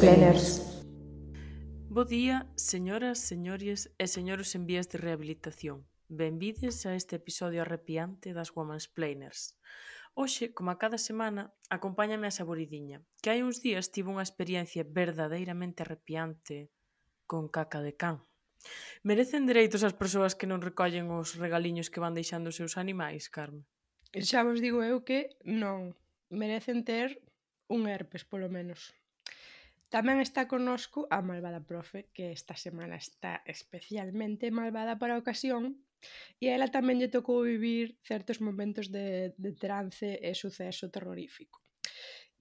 planners. Bo día, señoras, señores e señores en vías de rehabilitación. Benvides a este episodio arrepiante das Women's Planers. Hoxe, como a cada semana, acompáñame a Saboridiña, que hai uns días tivo unha experiencia verdadeiramente arrepiante con caca de can. Merecen dereitos as persoas que non recollen os regaliños que van deixando os seus animais, Carme? Xa vos digo eu que non. Merecen ter un herpes, polo menos. Tamén está conosco a malvada profe, que esta semana está especialmente malvada para a ocasión, e a ela tamén lle tocou vivir certos momentos de, de trance e suceso terrorífico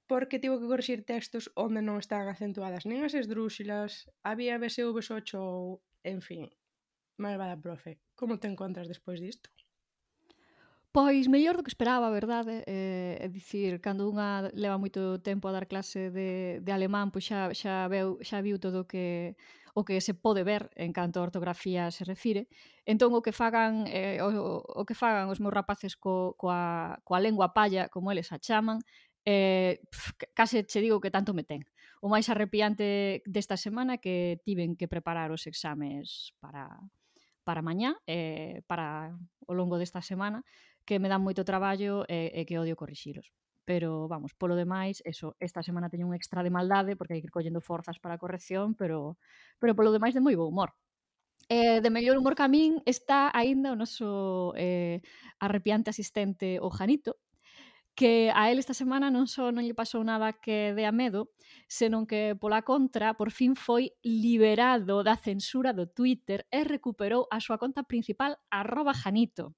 porque tivo que corrixir textos onde non están acentuadas nin as esdrúxilas, había BSV8 ou, en fin, malvada profe, como te encontras despois disto? Pois mellor do que esperaba, verdade? Eh, é dicir, cando unha leva moito tempo a dar clase de, de alemán, pois xa, xa, veu, xa viu todo o que, o que se pode ver en canto a ortografía se refire. Entón o que fagan eh, o, o que fagan os meus rapaces co, coa, coa lengua palla, como eles a chaman, eh, pf, case che digo que tanto me ten. O máis arrepiante desta semana que tiven que preparar os exames para, para mañá, eh, para o longo desta semana, que me dan moito traballo e, e que odio corrixilos. Pero, vamos, polo demais, eso, esta semana teño un extra de maldade porque hai que ir collendo forzas para a corrección, pero, pero polo demais de moi bo humor. Eh, de mellor humor camín está aínda o noso eh, arrepiante asistente o Janito, que a él esta semana non só non lle pasou nada que dea medo, senón que pola contra por fin foi liberado da censura do Twitter e recuperou a súa conta principal arroba Janito.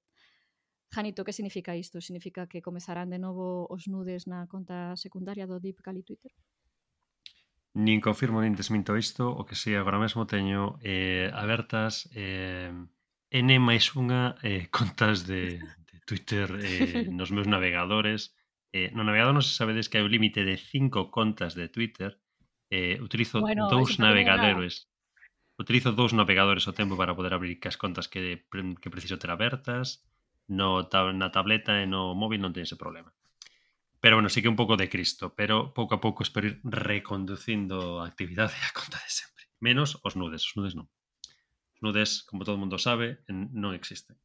Janito, que significa isto? Significa que comezarán de novo os nudes na conta secundaria do Deep Cali Twitter? Nin confirmo nin desminto isto, o que si sí, agora mesmo teño eh, abertas eh, N máis unha eh, contas de, de Twitter eh, nos meus navegadores. Eh, no navegador non se sabedes que hai un límite de cinco contas de Twitter. Eh, utilizo bueno, dous navegadores. Utilizo dous navegadores ao tempo para poder abrir as contas que, que preciso ter abertas no tab na tableta e no móvil non ten ese problema. Pero bueno, sí que un pouco de Cristo, pero pouco a pouco espero ir reconducindo a actividade a conta de sempre. Menos os nudes, os nudes non. Os nudes, como todo mundo sabe, non existen.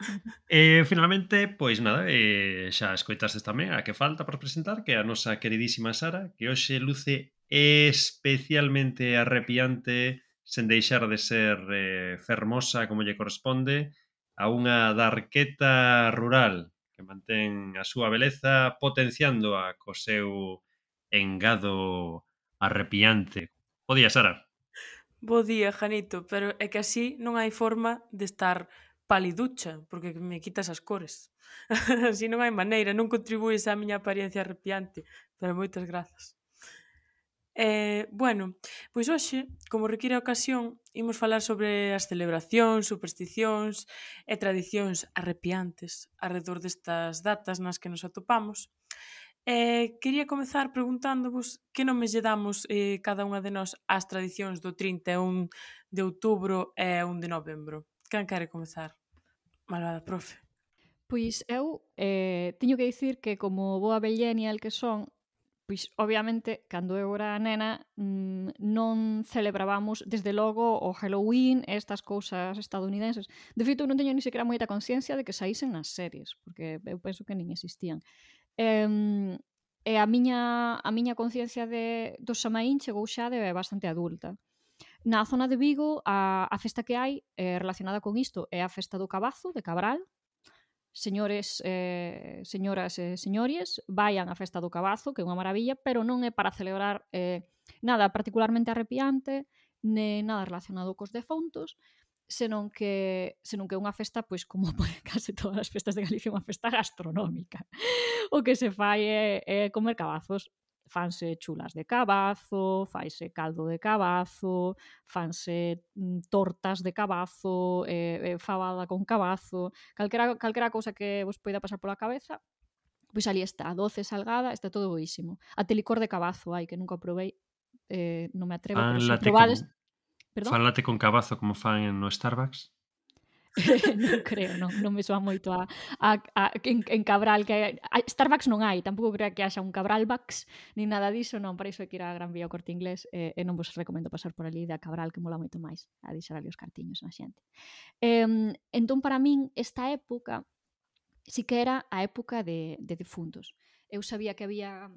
E eh, finalmente, pois nada, eh, xa escoitastes tamén a que falta para presentar, que é a nosa queridísima Sara, que hoxe luce especialmente arrepiante sen deixar de ser eh, fermosa como lle corresponde a unha darqueta rural que mantén a súa beleza potenciándoa co seu engado arrepiante. Bo día, Sara. Bo día, Janito, pero é que así non hai forma de estar paliducha, porque me quitas as cores. así non hai maneira, non contribuís á miña apariencia arrepiante, pero moitas grazas. Eh, bueno, pois hoxe, como require a ocasión, imos falar sobre as celebracións, supersticións e tradicións arrepiantes alrededor destas datas nas que nos atopamos. Eh, quería comezar preguntándovos que nomes lle damos eh, cada unha de nós ás tradicións do 31 de outubro e 1 de novembro. Can quere comezar? Malvada, profe. Pois eu eh, teño que dicir que como boa bellenial que son, Pois, obviamente, cando eu era nena, mm, non celebrábamos, desde logo, o Halloween, estas cousas estadounidenses. De feito, eu non teño ni sequera moita conciencia de que saísen nas series, porque eu penso que nin existían. E, e a miña a miña conciencia de do Samaín chegou xa de bastante adulta. Na zona de Vigo, a, a festa que hai eh, relacionada con isto é a festa do Cabazo, de Cabral, señores, eh, señoras e eh, señores, vayan á festa do cabazo, que é unha maravilla, pero non é para celebrar eh, nada particularmente arrepiante, ne nada relacionado cos defuntos, senón que senón que é unha festa, pois como pois, case todas as festas de Galicia, unha festa gastronómica. O que se fai é, é comer cabazos fanse chulas de cabazo, faise caldo de cabazo, fanse mm, tortas de cabazo, eh, eh, fabada con cabazo, calquera, calquera cousa que vos poida pasar pola cabeza, pois ali está, doce, salgada, está todo boísimo. A telicor de cabazo, ai, que nunca probei, eh, non me atrevo, ah, pero se probades... Con... Perdón? Falate con cabazo como fan no Starbucks. non creo, non, non me soa moito a, a, a en, en Cabral que a, Starbucks non hai, tampouco creo que haxa un Cabralbucks ni nada diso, non, para iso hai que ir a Gran Vía ao Corte Inglés eh, e non vos recomendo pasar por ali da Cabral que mola moito máis a deixar ali os cartiños na xente. Eh, entón para min esta época si que era a época de, de defuntos. Eu sabía que había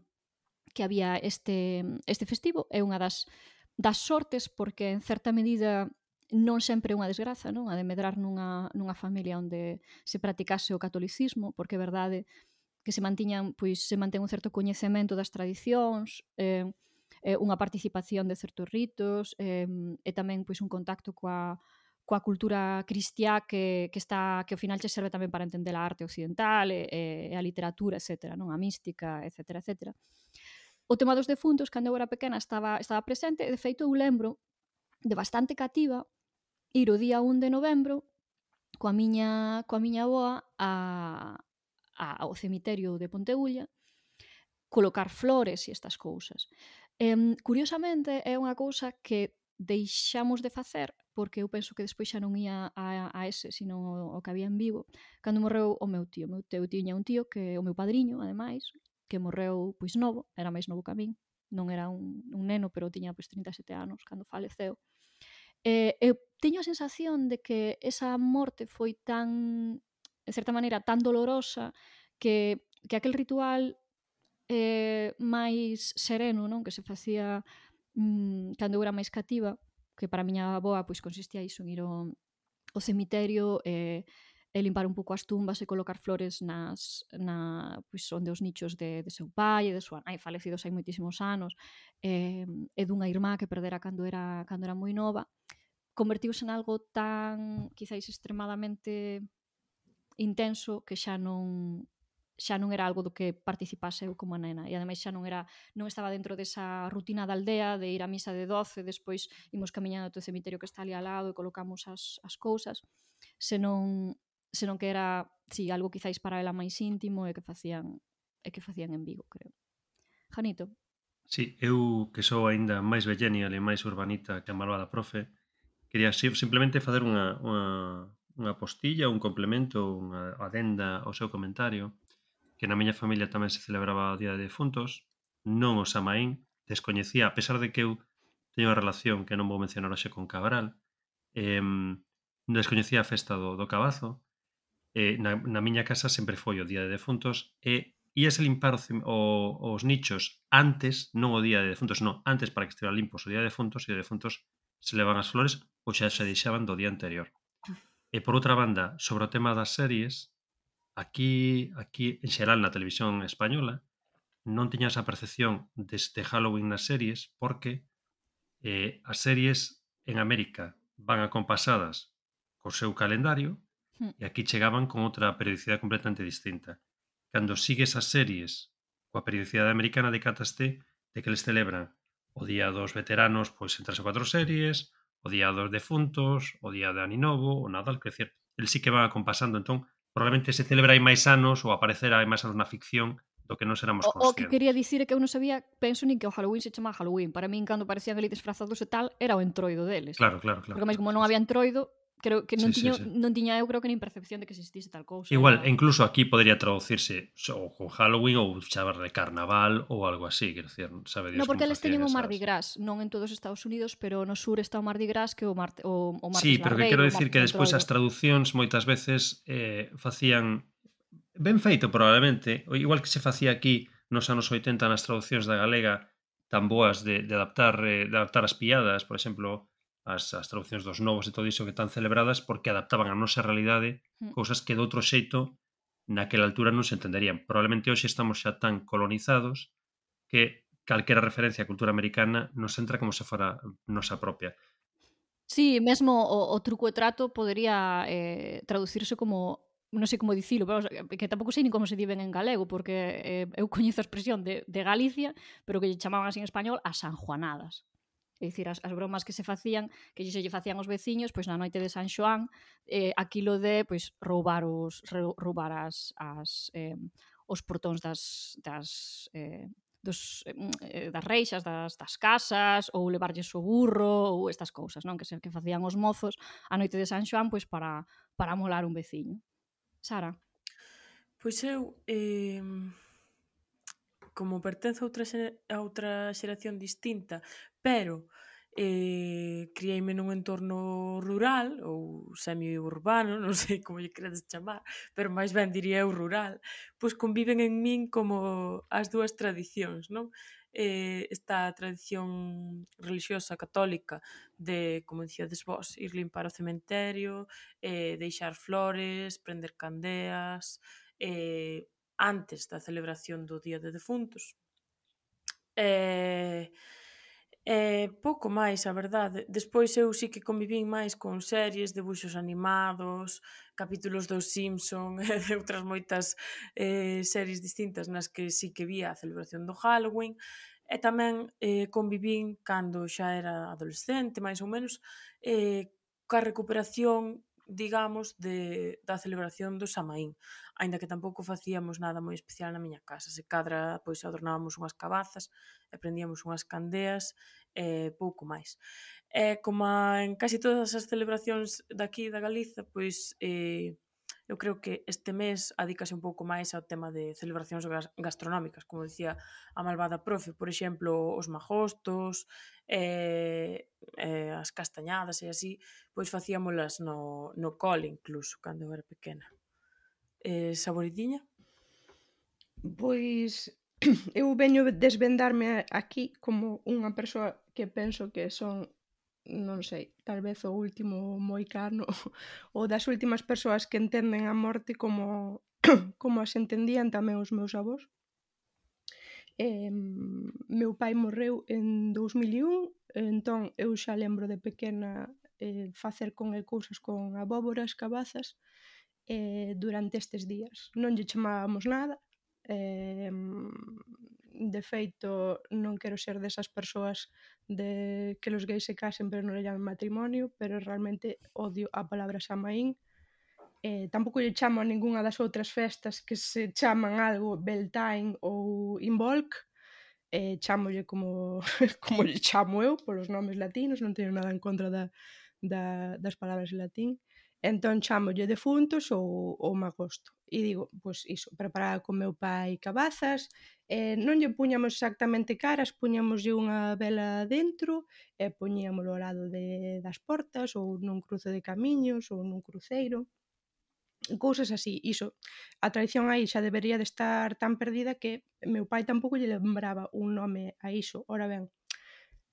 que había este, este festivo é unha das, das sortes porque en certa medida non sempre é unha desgraza, non? A de medrar nunha, nunha familia onde se practicase o catolicismo, porque é verdade que se mantiñan, pois se mantén un certo coñecemento das tradicións, eh, eh, unha participación de certos ritos, eh, e tamén pois un contacto coa, coa cultura cristiá que, que está que ao final che serve tamén para entender a arte occidental e, e a literatura, etc, non a mística, etc, etc. O tema dos defuntos, cando eu era pequena, estaba, estaba presente, e de feito eu lembro de bastante cativa ir o día 1 de novembro coa miña, coa miña boa a, a, ao cemiterio de Ponteulla colocar flores e estas cousas. Eh, curiosamente, é unha cousa que deixamos de facer porque eu penso que despois xa non ia a, a ese, sino o, que había en vivo, cando morreu o meu tío. O meu tío tiña un tío que o meu padriño, ademais, que morreu pois novo, era máis novo que a min, non era un, un neno, pero tiña pois 37 anos cando faleceu. Eh, eh eu teño a sensación de que esa morte foi tan, en certa maneira, tan dolorosa que, que aquel ritual eh, máis sereno non que se facía mm, cando eu era máis cativa, que para a miña aboa pois consistía iso en ir ao, ao cemiterio e, eh, e eh, limpar un pouco as tumbas e colocar flores nas, na, pois, onde os nichos de, de seu pai e de súa nai falecidos hai moitísimos anos e, e dunha irmá que perdera cando era, cando era moi nova convertiuse en algo tan quizáis extremadamente intenso que xa non xa non era algo do que participase eu como nena e ademais xa non era non estaba dentro desa rutina da aldea de ir á misa de 12, despois imos camiñando ao cemiterio que está ali ao lado e colocamos as, as cousas senón, senón que era si, sí, algo quizáis para ela máis íntimo e que facían e que facían en Vigo, creo. Janito. Sí, eu que sou aínda máis vellenial e máis urbanita que a malvada profe, quería simplemente facer unha, unha, unha postilla, un complemento, unha adenda ao seu comentario, que na miña familia tamén se celebraba o Día de Defuntos, non o Samaín, descoñecía, a pesar de que eu teño unha relación que non vou mencionar hoxe con Cabral, eh, descoñecía a festa do, do Cabazo, eh, na, na miña casa sempre foi o Día de Defuntos, e íase limpar o, o, os nichos antes, non o Día de Defuntos, non, antes para que estivera limpos o Día de Defuntos, e o Día de Defuntos se levan as flores ou xa se deixaban do día anterior. E por outra banda, sobre o tema das series, aquí, aquí en xeral na televisión española, non tiña esa percepción deste Halloween nas series porque eh, as series en América van acompasadas co seu calendario hmm. e aquí chegaban con outra periodicidade completamente distinta. Cando sigues as series coa periodicidade americana decatas de que les celebran o día dos veteranos, pois entras ou cuatro series, o día dos defuntos, o día de Aninovo, o Nadal, que decir, el sí que van acompasando, entón, probablemente se celebra hai máis anos ou aparecerá hai máis anos na ficción do que non seramos conscientes. O, o que quería dicir é que eu non sabía, penso nin que o Halloween se chama Halloween. Para min, cando parecían ali disfrazados e tal, era o entroido deles. Claro, claro, claro. Porque máis como non había entroido, Creo que non, sí, tiño, sí, sí. non tiña eu creo que nin percepción de que existise tal cousa. Igual, e incluso aquí podría traducirse ou con Halloween ou chamar de carnaval ou algo así, quero decir, sabe Dios No, porque eles teñen o Mardi Gras, non en todos os Estados Unidos, pero no sur está o Mardi Gras que o, Mar o, o Martes Sí, pero que quero decir que despois as traduccións moitas veces eh, facían ben feito probablemente, igual que se facía aquí nos anos 80 nas traduccións da galega tan boas de, de adaptar eh, de adaptar as piadas, por exemplo, as, as traduccións dos novos e todo iso que tan celebradas porque adaptaban a nosa realidade mm. cousas que de outro xeito naquela altura non se entenderían. Probablemente hoxe estamos xa tan colonizados que calquera referencia á cultura americana nos entra como se fora nosa propia. Sí, mesmo o, o truco e trato podería eh, traducirse como non sei como dicilo, pero, que tampouco sei nin como se di ben en galego, porque eh, eu coñezo a expresión de, de Galicia, pero que lle chamaban así en español as sanjuanadas. É dicir, as, as bromas que se facían, que se lle facían os veciños, pois na noite de San Xoán, eh, aquilo de pois roubar os roubar as, as eh, os portóns das, das eh, dos, eh, das reixas das, das casas ou levarlles o burro ou estas cousas, non? Que se que facían os mozos a noite de San Xoán pois para para molar un veciño. Sara. Pois eu eh, como pertenzo a outra, a outra xeración distinta, pero eh, criei-me nun entorno rural ou semi-urbano, non sei como lle queredes chamar, pero máis ben diría eu rural, pois conviven en min como as dúas tradicións, non? eh, esta tradición religiosa católica de, como dicíades vos, ir limpar o cementerio, eh, deixar flores, prender candeas, eh, antes da celebración do Día de Defuntos. E, e pouco máis, a verdade. Despois eu sí que convivín máis con series, debuxos animados, capítulos dos Simpson e de outras moitas eh, series distintas nas que sí que vía a celebración do Halloween e tamén eh, convivín cando xa era adolescente, máis ou menos, eh, ca recuperación digamos, de, da celebración do Samaín, aínda que tampouco facíamos nada moi especial na miña casa. Se cadra, pois adornábamos unhas cabazas, e prendíamos unhas candeas, e pouco máis. E como en casi todas as celebracións daqui da Galiza, pois eh, eu creo que este mes adícase un pouco máis ao tema de celebracións gastronómicas, como dicía a malvada profe, por exemplo, os majostos, eh, eh, as castañadas e así, pois facíamolas no, no cole incluso, cando era pequena. Eh, saboridiña? Pois eu veño desvendarme aquí como unha persoa que penso que son non sei, tal vez o último moicano ou das últimas persoas que entenden a morte como como as entendían tamén os meus avós. Eh, meu pai morreu en 2001, entón eu xa lembro de pequena eh, facer con el cousas con abóboras, cabazas, eh, durante estes días. Non lle chamábamos nada, eh, de feito non quero ser desas persoas de que los gays se casen pero non le llaman matrimonio, pero realmente odio a palabra xamaín. Eh, tampouco lle chamo a ningunha das outras festas que se chaman algo Beltane ou Involk. Eh, chamolle como, como lle chamo eu, polos nomes latinos, non teño nada en contra da, da, das palabras en latín. Entón chamolle defuntos ou, ou magosto. E digo, pois iso, preparaba con meu pai cabazas, eh, non lle puñamos exactamente caras, puñamoslle unha vela dentro e eh, ao o lado de, das portas ou nun cruce de camiños ou nun cruceiro. Cousas así, iso a tradición aí xa debería de estar tan perdida que meu pai tampouco lle lembraba un nome a iso, ora ben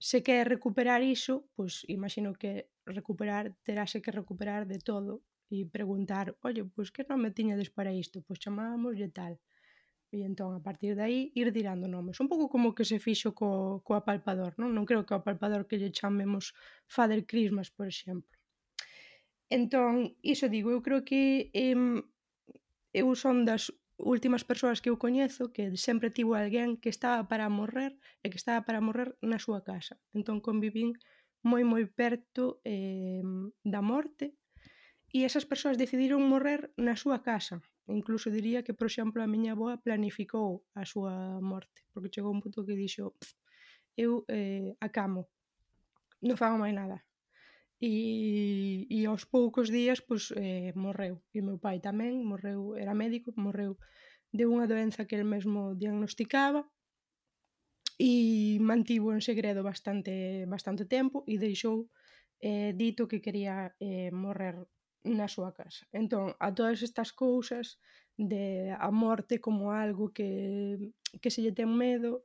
se quer recuperar iso, pois imagino que recuperar terase que recuperar de todo e preguntar, oye, pois que nome tiñades para isto? Pois chamámoslle tal. E entón, a partir de aí, ir tirando nomes. Un pouco como que se fixo co, co apalpador, non? Non creo que o apalpador que lle chamemos Father Christmas, por exemplo. Entón, iso digo, eu creo que em, eu son das últimas persoas que eu coñezo que sempre tivo alguén que estaba para morrer e que estaba para morrer na súa casa. Entón convivín moi moi perto eh, da morte e esas persoas decidiron morrer na súa casa. Incluso diría que, por exemplo, a miña avoa planificou a súa morte, porque chegou un punto que dixo eu eh, acamo, non fago máis nada. E, e aos poucos días pois, eh, morreu. E meu pai tamén morreu, era médico, morreu de unha doenza que el mesmo diagnosticaba e mantivo en segredo bastante bastante tempo e deixou eh, dito que quería eh, morrer na súa casa. Entón, a todas estas cousas de a morte como algo que, que se lle ten medo,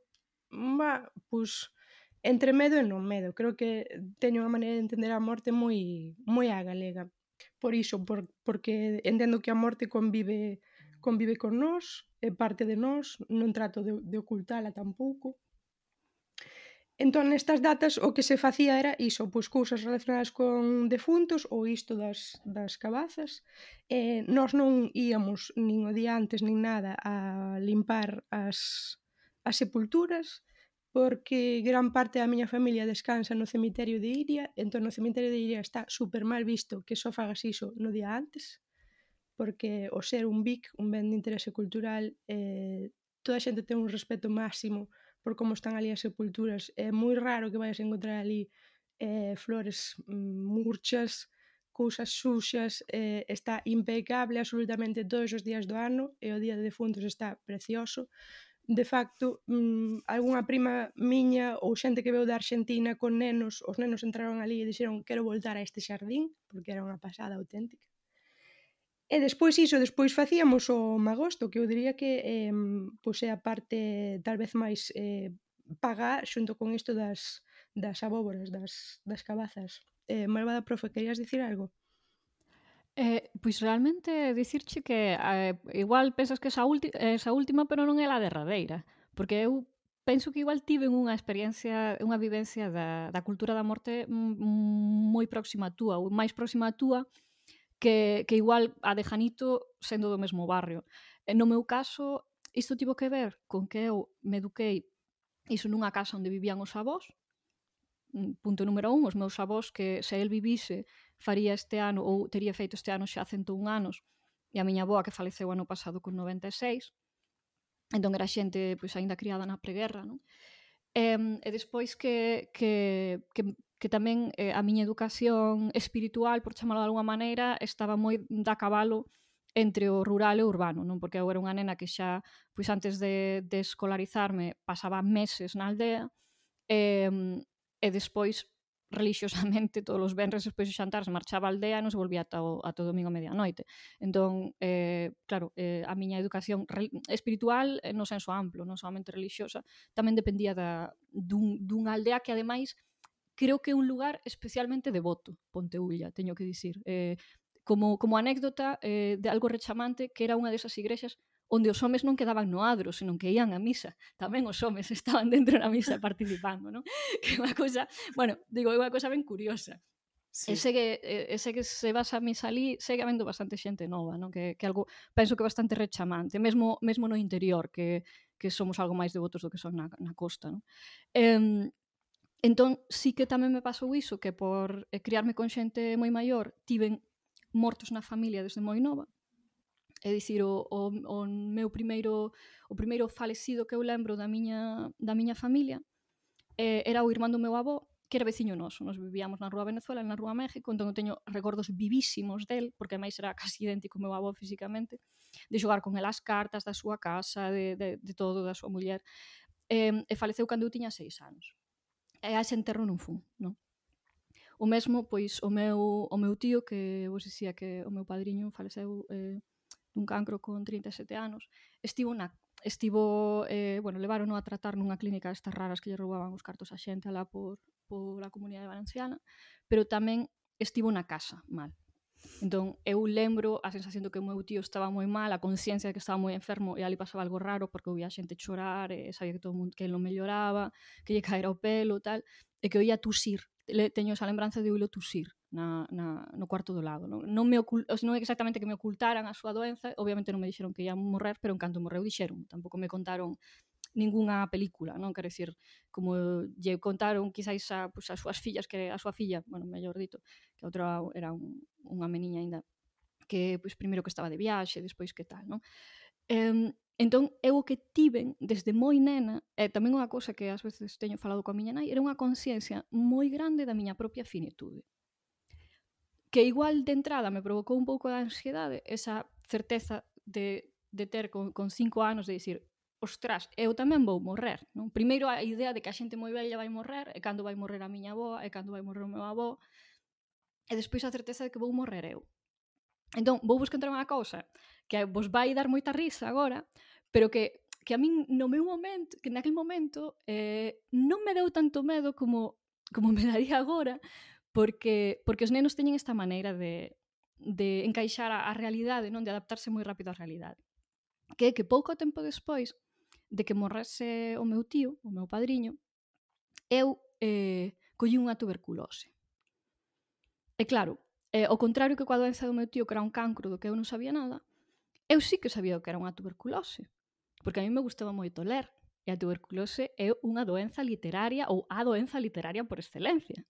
va, pois, entre medo e non medo. Creo que teño unha maneira de entender a morte moi moi a galega. Por iso, por, porque entendo que a morte convive convive con nós, é parte de nós, non trato de, de ocultala tampouco. Entón, nestas datas, o que se facía era iso, pois cousas relacionadas con defuntos ou isto das, das cabazas. Eh, e nós non íamos nin o día antes nin nada a limpar as, as sepulturas, porque gran parte da miña familia descansa no cemiterio de Iria, entón no cemiterio de Iria está super mal visto que só fagas iso no día antes, porque o ser un BIC, un ben de interese cultural, eh, toda a xente ten un respeto máximo por como están ali as sepulturas. É moi raro que vayas a encontrar ali eh, flores mm, murchas, cousas suxas, eh, está impecable absolutamente todos os días do ano e o día de defuntos está precioso de facto, mm, algunha prima miña ou xente que veu da Argentina con nenos, os nenos entraron ali e dixeron quero voltar a este xardín, porque era unha pasada auténtica. E despois iso, despois facíamos o magosto, que eu diría que eh, pois é a parte tal vez máis eh, paga xunto con isto das, das abóboras, das, das cabazas. Eh, Malvada profe, querías dicir algo? Eh, pois realmente dicirche que eh, igual pensas que esa, esa última, pero non é a derradeira, porque eu penso que igual tiven unha experiencia, unha vivencia da, da cultura da morte moi próxima a túa, ou máis próxima a túa, que, que igual a de Janito sendo do mesmo barrio. E no meu caso, isto tivo que ver con que eu me eduquei iso nunha casa onde vivían os avós, mm, punto número un, os meus avós que se el vivise faría este ano ou tería feito este ano xa 101 anos e a miña avoa que faleceu ano pasado con 96 entón era xente pois aínda criada na preguerra non? E, e despois que, que, que, que tamén eh, a miña educación espiritual, por chamalo de alguma maneira, estaba moi da cabalo entre o rural e o urbano, non? Porque eu era unha nena que xa, pois antes de, de escolarizarme, pasaba meses na aldea, e, e despois religiosamente todos os venres despois do xantar se marchaba a aldea e non se volvía ata o, ata o domingo a medianoite. Entón, eh, claro, eh, a miña educación espiritual eh, no senso amplo, non somente religiosa, tamén dependía da, dun, dunha aldea que ademais creo que é un lugar especialmente devoto, Ponteulla, teño que dicir. Eh, como, como anécdota eh, de algo rechamante que era unha desas igrexas onde os homes non quedaban no adro, senón que ían a misa. Tamén os homes estaban dentro da misa participando, non? Que é unha cousa, bueno, digo, é unha cousa ben curiosa. Sí. Ese que ese que se basa a misa ali, segue habendo bastante xente nova, non? Que, que algo, penso que bastante rechamante, mesmo mesmo no interior, que, que somos algo máis devotos do que son na, na costa, non? Eh, entón, sí que tamén me pasou iso, que por eh, criarme con xente moi maior, tiven mortos na familia desde moi nova, É dicir, o, o, o meu primeiro o primeiro falecido que eu lembro da miña, da miña familia eh, era o irmán do meu avó, que era veciño noso. Nos vivíamos na Rúa Venezuela, na Rúa México, entón eu teño recordos vivísimos del, porque máis era casi idéntico ao meu avó físicamente, de xogar con el as cartas da súa casa, de, de, de todo, da súa muller. Eh, e faleceu cando eu tiña seis anos. E a ese enterro non fun, non? O mesmo, pois, o meu, o meu tío, que vos dicía que o meu padriño faleceu eh, dun cancro con 37 anos, estivo na estivo, eh, bueno, levarono a tratar nunha clínica estas raras que lle roubaban os cartos a xente alá por, pola comunidade valenciana, pero tamén estivo na casa mal. Entón, eu lembro a sensación de que o meu tío estaba moi mal, a conciencia de que estaba moi enfermo e ali pasaba algo raro porque oía a xente chorar, e sabía que todo mundo que non melloraba, que lle caera o pelo, tal, e que oía tusir. Le, teño esa lembranza de oílo tusir na, na, no cuarto do lado. Non, non, me ocult, non é exactamente que me ocultaran a súa doenza, obviamente non me dixeron que ia morrer, pero en canto morreu dixeron, tampouco me contaron ningunha película, non? Quero dicir, como lle contaron quizáis a, pues, as súas fillas, que a súa filla, bueno, mellor dito, que a outra era un, unha meniña aínda que pois, pues, primeiro que estaba de viaxe, despois que tal, non? Eh, entón, eu o que tiven desde moi nena, e eh, tamén unha cosa que ás veces teño falado coa miña nai, era unha conciencia moi grande da miña propia finitude que igual de entrada me provocou un pouco de ansiedade, esa certeza de, de ter con, con cinco anos de dicir ostras, eu tamén vou morrer. Non? Primeiro a idea de que a xente moi bella vai morrer, e cando vai morrer a miña avoa e cando vai morrer o meu avó, e despois a certeza de que vou morrer eu. Entón, vou vos contar unha cousa que vos vai dar moita risa agora, pero que que a min no meu momento, que naquele momento eh, non me deu tanto medo como como me daría agora, porque, porque os nenos teñen esta maneira de, de encaixar a, a realidade, non de adaptarse moi rápido á realidade. Que que pouco tempo despois de que morrese o meu tío, o meu padriño, eu eh, collí unha tuberculose. E claro, eh, ao contrario que coa doenza do meu tío que era un cancro do que eu non sabía nada, eu sí que sabía que era unha tuberculose, porque a mí me gustaba moito ler, e a tuberculose é unha doenza literaria ou a doenza literaria por excelencia.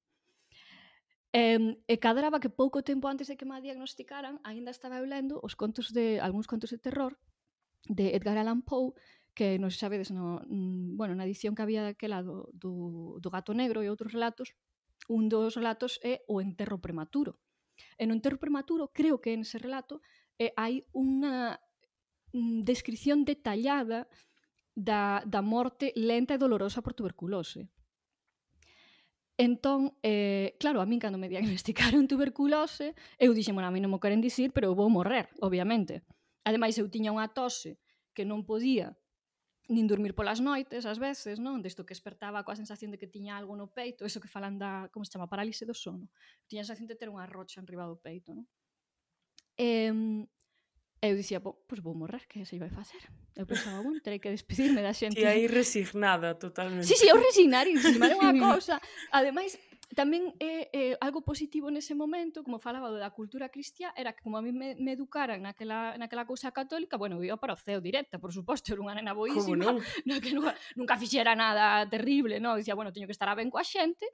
E, e cadraba que pouco tempo antes de que me diagnosticaran, aínda estaba eu lendo os contos de algúns contos de terror de Edgar Allan Poe, que non xa no, no, bueno, na edición que había daquela do, do, do Gato Negro e outros relatos, un dos relatos é o enterro prematuro. E no enterro prematuro, creo que en ese relato eh, hai unha mm, descripción detallada da, da morte lenta e dolorosa por tuberculose. Entón, eh, claro, a min cando me diagnosticaron tuberculose, eu dixen, bueno, a mí non me queren dicir, pero eu vou morrer, obviamente. Ademais, eu tiña unha tose que non podía nin dormir polas noites, ás veces, non? Desto que despertaba coa sensación de que tiña algo no peito, eso que falan da, como se chama, parálise do sono. Tiña a sensación de ter unha rocha enriba do peito, non? Eh, eu dicía, pois pues, vou morrer, que se vai facer? Eu pensaba, bueno, terei que despedirme da xente. Ti aí resignada totalmente. Sí, sí, eu resignar, resignar unha cousa. Ademais, tamén é, eh, é eh, algo positivo nese momento, como falaba da cultura cristiá, era que como a mí me, me educaran naquela, naquela cousa católica, bueno, eu para o ceo directa, por suposto, era unha nena boísima, no que nunca, nunca fixera nada terrible, no? dicía, bueno, teño que estar a ben coa xente,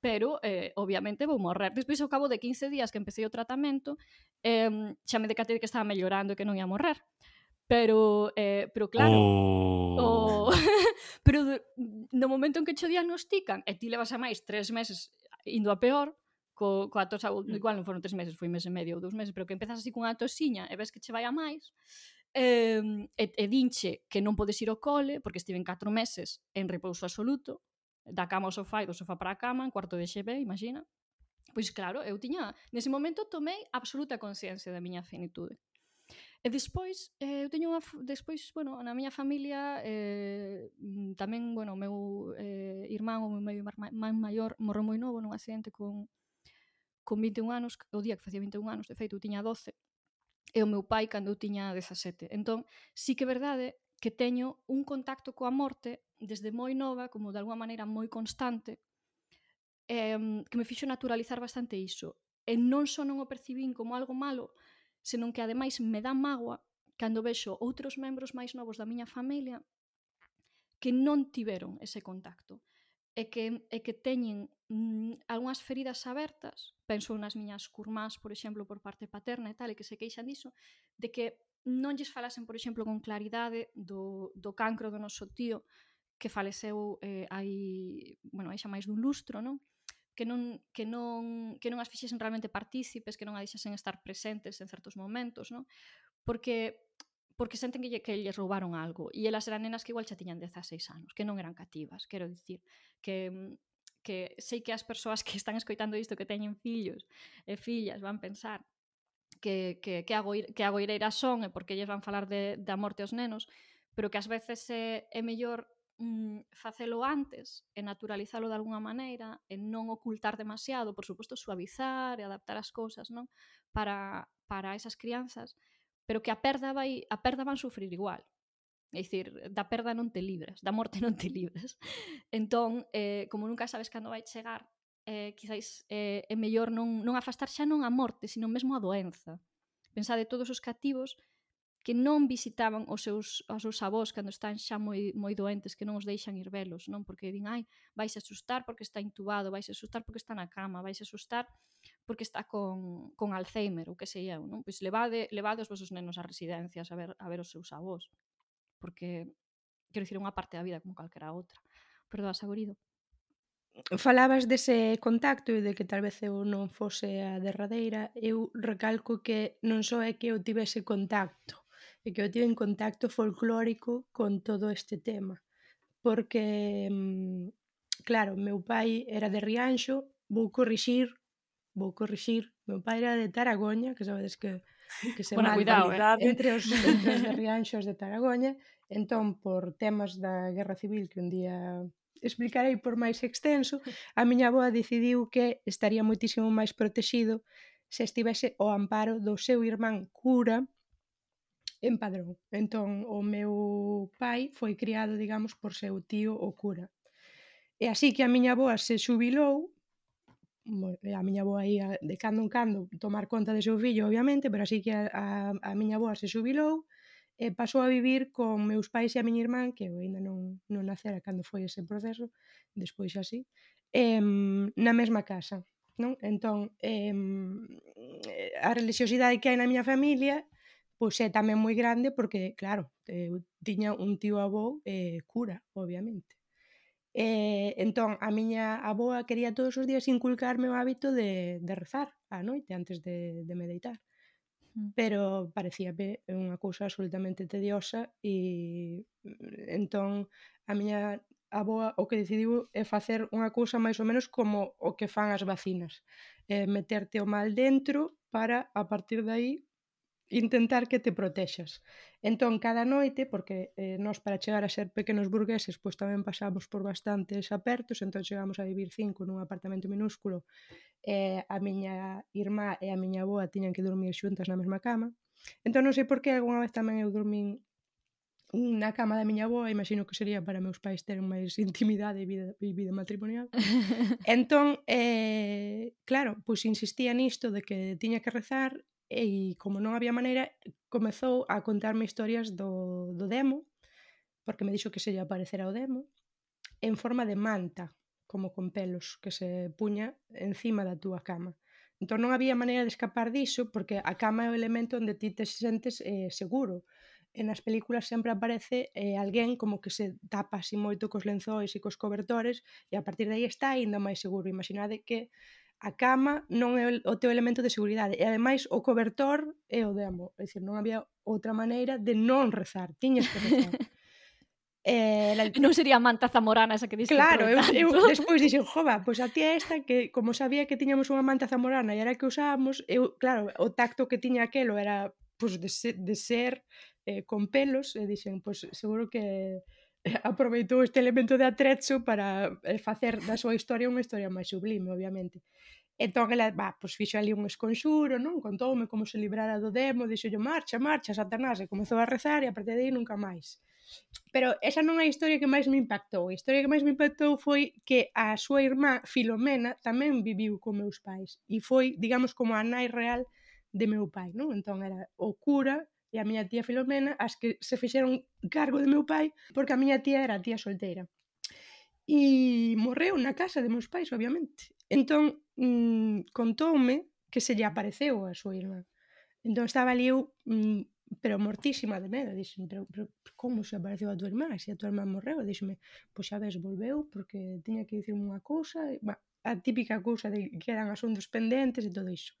pero eh, obviamente vou morrer. Despois, ao cabo de 15 días que empecé o tratamento, eh, xa me decatei que estaba mellorando e que non ia morrer. Pero, eh, pero claro, oh. o... pero no momento en que cho diagnostican e ti levas a máis tres meses indo a peor, co, coa tos, mm. igual non foron tres meses, foi mes e medio ou dous meses, pero que empezas así cunha tosiña e ves que che vai a máis, eh, e, e dinche que non podes ir ao cole, porque estiven 4 meses en repouso absoluto, da cama ao sofá e do sofá para a cama, en cuarto de xebe, imagina. Pois claro, eu tiña, nese momento tomei absoluta consciencia da miña finitude. E despois, eh, eu teño unha, despois, bueno, na miña familia eh, mm, tamén, bueno, o meu eh, irmán, o meu medio irmán maior morreu moi novo nun accidente con con 21 anos, o día que facía 21 anos, de feito, eu tiña 12, e o meu pai cando eu tiña 17. Entón, sí que é verdade que teño un contacto coa morte desde moi nova, como de alguma maneira moi constante, eh, que me fixo naturalizar bastante iso. E non só non o percibín como algo malo, senón que ademais me dá mágoa cando vexo outros membros máis novos da miña familia que non tiveron ese contacto e que, e que teñen mm, algunhas feridas abertas, penso nas miñas curmás, por exemplo, por parte paterna e tal, e que se queixan diso, de que non lles falasen, por exemplo, con claridade do, do cancro do noso tío que faleceu eh, hai, bueno, hai xa máis dun lustro, non? Que non, que non, que non as fixesen realmente partícipes, que non a deixasen estar presentes en certos momentos, non? Porque porque senten que, lle, que lles roubaron algo e elas eran nenas que igual xa tiñan 16 anos, que non eran cativas, quero dicir, que que sei que as persoas que están escoitando isto que teñen fillos e fillas van pensar que, que, que, agoir, que agoireiras son e eh, porque lles van falar de, da morte aos nenos, pero que ás veces eh, é, é mellor mm, facelo antes e naturalizalo de alguna maneira e non ocultar demasiado, por suposto suavizar e adaptar as cousas, non? Para, para esas crianzas, pero que a perda vai a perda van sufrir igual. É dicir, da perda non te libras, da morte non te libras. Entón, eh, como nunca sabes cando vai chegar, eh, quizáis eh, é mellor non, non afastar xa non a morte, sino mesmo a doenza. Pensade todos os cativos que non visitaban os seus, os seus avós cando están xa moi, moi doentes, que non os deixan ir velos, non? Porque din, ai, vais asustar porque está intubado, vais asustar porque está na cama, vais asustar porque está con, con Alzheimer, ou que sei eu, non? Pois levade, levade os vosos nenos a residencias a ver, a ver os seus avós, porque, quero dicir, unha parte da vida como calquera outra. Perdoa, Sagorido falabas dese contacto e de que tal vez eu non fose a derradeira, eu recalco que non só é que eu tivese contacto, é que eu tive en contacto folclórico con todo este tema, porque mm, claro, meu pai era de Rianxo, vou corrixir, vou corrixir, meu pai era de Taragoña, que sabedes que que se bueno, cuidado, eh? entre os entre os de Rianxos de Taragoña, entón por temas da Guerra Civil que un día explicarei por máis extenso, a miña avoa decidiu que estaría moitísimo máis protexido se estivese ao amparo do seu irmán cura en Padrón. Entón, o meu pai foi criado, digamos, por seu tío o cura. E así que a miña avoa se xubilou, a miña avoa ia de cando en cando tomar conta de seu fillo, obviamente, pero así que a, a, a miña avoa se xubilou, Eh, e pasou a vivir con meus pais e a miña irmán, que eu ainda non, non nacera cando foi ese proceso, despois así, em, na mesma casa. Non? Entón, em, a religiosidade que hai na miña familia pois é tamén moi grande porque, claro, eu tiña un tío avó eh, cura, obviamente. Eh, entón, a miña avoa quería todos os días inculcarme o hábito de, de rezar á noite antes de, de meditar pero parecíame unha cousa absolutamente tediosa e mm, entón a miña aboa o que decidiu é facer unha cousa máis ou menos como o que fan as vacinas, é meterte o mal dentro para a partir de aí intentar que te protexas. Entón, cada noite, porque eh, nós para chegar a ser pequenos burgueses, pois tamén pasamos por bastantes apertos, entón chegamos a vivir cinco nun apartamento minúsculo, eh, a miña irmá e a miña aboa tiñan que dormir xuntas na mesma cama. Entón, non sei por que algunha vez tamén eu dormín na cama da miña aboa, imagino que sería para meus pais ter máis intimidade e vida, e vida matrimonial. entón, eh, claro, pois insistía nisto de que tiña que rezar e como non había maneira, comezou a contarme historias do, do demo, porque me dixo que se lle aparecera o demo, en forma de manta, como con pelos, que se puña encima da túa cama. Entón non había maneira de escapar diso, porque a cama é o elemento onde ti te sentes eh, seguro. E nas películas sempre aparece eh, alguén como que se tapa así moito cos lenzois e cos cobertores, e a partir de aí está ainda máis seguro. Imaginade que a cama non é o teu elemento de seguridade e ademais o cobertor é o demo é dicir, non había outra maneira de non rezar, tiñas que rezar. Eh, la... Non sería manta zamorana esa que diste Claro, eu, eu despois dixen, jova, pois pues a tía esta que como sabía que tiñamos unha manta zamorana e era que usábamos, eu, claro, o tacto que tiña aquelo era pois, pues, de, ser, de ser eh, con pelos e dixen, pois pues, seguro que aproveitou este elemento de atrecho para eh, facer da súa historia unha historia máis sublime, obviamente. Entón, ela, va, pois fixo ali un esconxuro, non? Contoume como se librara do demo, dixolle, marcha, marcha, Satanás, e comezou a rezar e a partir de aí nunca máis. Pero esa non é a historia que máis me impactou. A historia que máis me impactou foi que a súa irmá Filomena tamén viviu con meus pais e foi, digamos, como a nai real de meu pai, non? Entón era o cura e a miña tía Filomena as que se fixeron cargo de meu pai porque a miña tía era a tía solteira. E morreu na casa de meus pais, obviamente. Entón, mm, contoume que se lle apareceu a súa irmá. Entón estaba ali eu, mm, pero mortísima de medo. Dixen, pero, pero como se apareceu a tua irmá? Se a tua irmá morreu? Dixenme, pois xa ves, volveu porque tiña que dicir unha cousa. E, bah, a típica cousa de que eran asuntos pendentes e todo iso.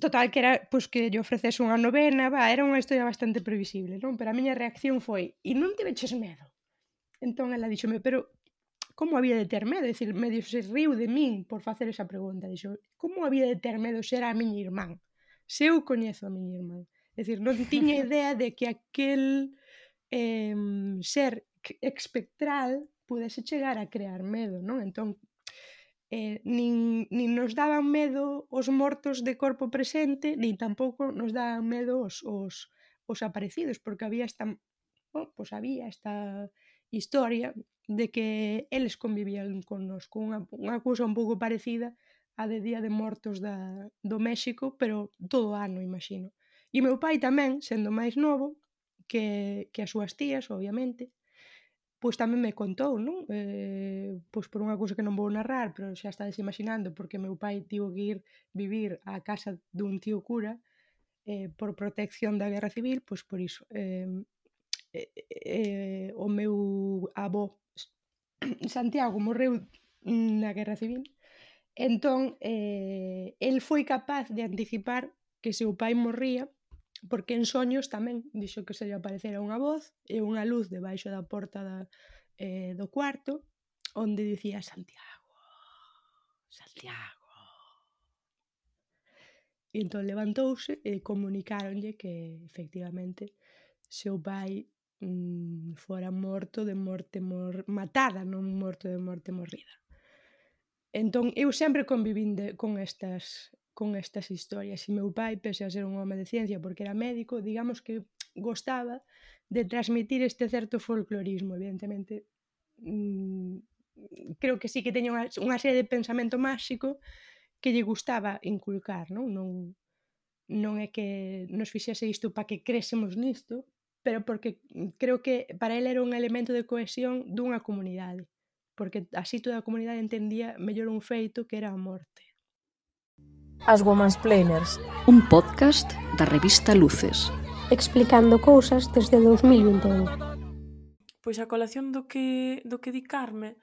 Total, que era, pois, que lle ofreces unha novena, va, era unha historia bastante previsible, non? Pero a miña reacción foi, e non te veches medo? Entón, ela dixome, pero como había de ter medo? É dicir, medio se riu de min por facer esa pregunta. Dixo, como había de ter medo ser a miña irmán? Se eu coñezo a miña irmán. É dicir, non tiña idea de que aquel eh, ser espectral pudese chegar a crear medo, non? Entón, eh, nin, nin nos daban medo os mortos de corpo presente, nin tampouco nos daban medo os, os, os aparecidos, porque había esta, bueno, pues había esta historia de que eles convivían con nos, con unha, unha cousa un pouco parecida a de Día de Mortos da, do México, pero todo ano, imagino. E meu pai tamén, sendo máis novo, que, que as súas tías, obviamente, pois tamén me contou, non? Eh, pois por unha cousa que non vou narrar, pero xa estades imaginando, porque meu pai tivo que ir vivir á casa dun tío cura eh, por protección da guerra civil, pois por iso. Eh, eh, eh, o meu avó Santiago morreu na guerra civil, entón eh, el foi capaz de anticipar que seu pai morría porque en soños tamén dixo que se lle aparecera unha voz e unha luz debaixo da porta da, eh, do cuarto onde dicía Santiago, Santiago. E entón levantouse e comunicaronlle que efectivamente seu pai mm, fora morto de morte mor... matada, non morto de morte morrida. Entón, eu sempre convivín de, con estas con estas historias. E meu pai, pese a ser un home de ciencia porque era médico, digamos que gostaba de transmitir este certo folclorismo, evidentemente mm, creo que sí que teña unha, unha serie de pensamento máxico que lle gustaba inculcar, non? Non, non é que nos fixese isto para que crésemos nisto, pero porque creo que para ele era un elemento de cohesión dunha comunidade, porque así toda a comunidade entendía mellor un feito que era a morte. As Womansplainers, un podcast da revista Luces, explicando cousas desde 2021. Pois a colación do que do que di Carme,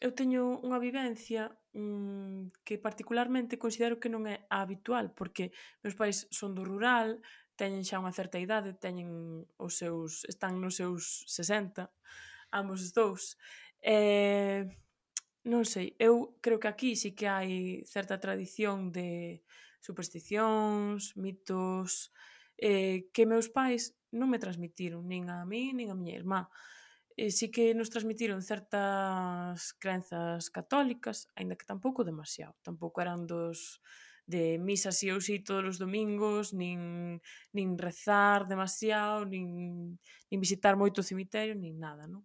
eu teño unha vivencia mmm, que particularmente considero que non é habitual, porque meus pais son do rural, teñen xa unha certa idade, teñen os seus están nos seus 60, ambos os dous. Eh, Non sei, eu creo que aquí sí que hai certa tradición de supersticións, mitos, eh, que meus pais non me transmitiron, nin a mí, nin a miña irmá. Eh, sí que nos transmitiron certas crenzas católicas, aínda que tampouco demasiado, tampouco eran dos de misa si ou si todos os domingos, nin, nin rezar demasiado, nin, nin visitar moito o cemiterio, nin nada, non?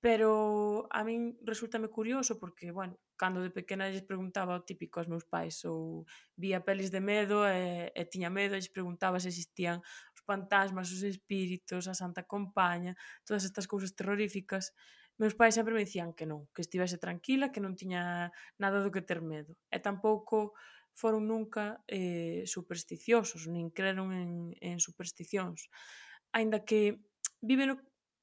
Pero a min resultame curioso porque, bueno, cando de pequena lles preguntaba o típico aos meus pais ou vía pelis de medo e, e tiña medo e lles preguntaba se existían os fantasmas, os espíritos, a santa compaña, todas estas cousas terroríficas. Meus pais sempre me dicían que non, que estivese tranquila, que non tiña nada do que ter medo. E tampouco foron nunca eh, supersticiosos, nin creron en, en supersticións. Ainda que viven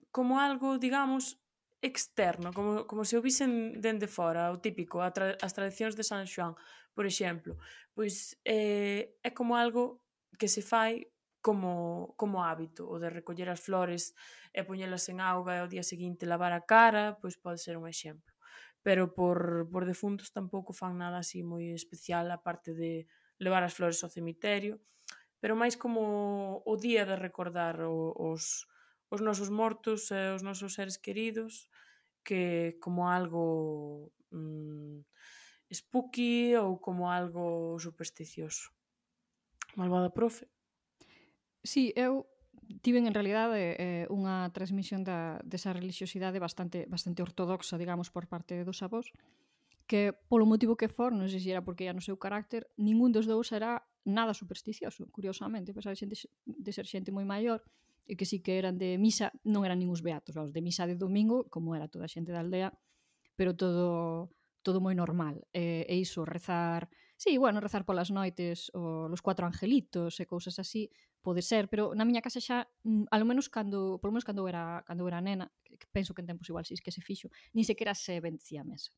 como algo, digamos, externo, como, como se o visen dende fora, o típico, a tra as tradicións de San Xoán, por exemplo, pois eh, é como algo que se fai como, como hábito, o de recoller as flores e poñelas en auga e ao día seguinte lavar a cara, pois pode ser un exemplo. Pero por, por defuntos tampouco fan nada así moi especial, a parte de levar as flores ao cemiterio, pero máis como o día de recordar os, os os nosos mortos e os nosos seres queridos que como algo mm, spooky ou como algo supersticioso. Malvada profe. Sí, eu tiven en realidade eh, unha transmisión da, desa religiosidade bastante bastante ortodoxa, digamos, por parte dos avós que polo motivo que for, non sei se era porque era no seu carácter, ningún dos dous era nada supersticioso, curiosamente, pesar de, xente, de ser xente moi maior, e que sí que eran de misa, non eran nin os beatos, os de misa de domingo, como era toda a xente da aldea, pero todo todo moi normal. E, e iso, rezar... Sí, bueno, rezar polas noites o, los cuatro angelitos e cousas así, pode ser, pero na miña casa xa, mm, alo menos cando, polo menos cando era, cando era nena, que penso que en tempos igual si que se fixo, nin sequera se vencía a mesa.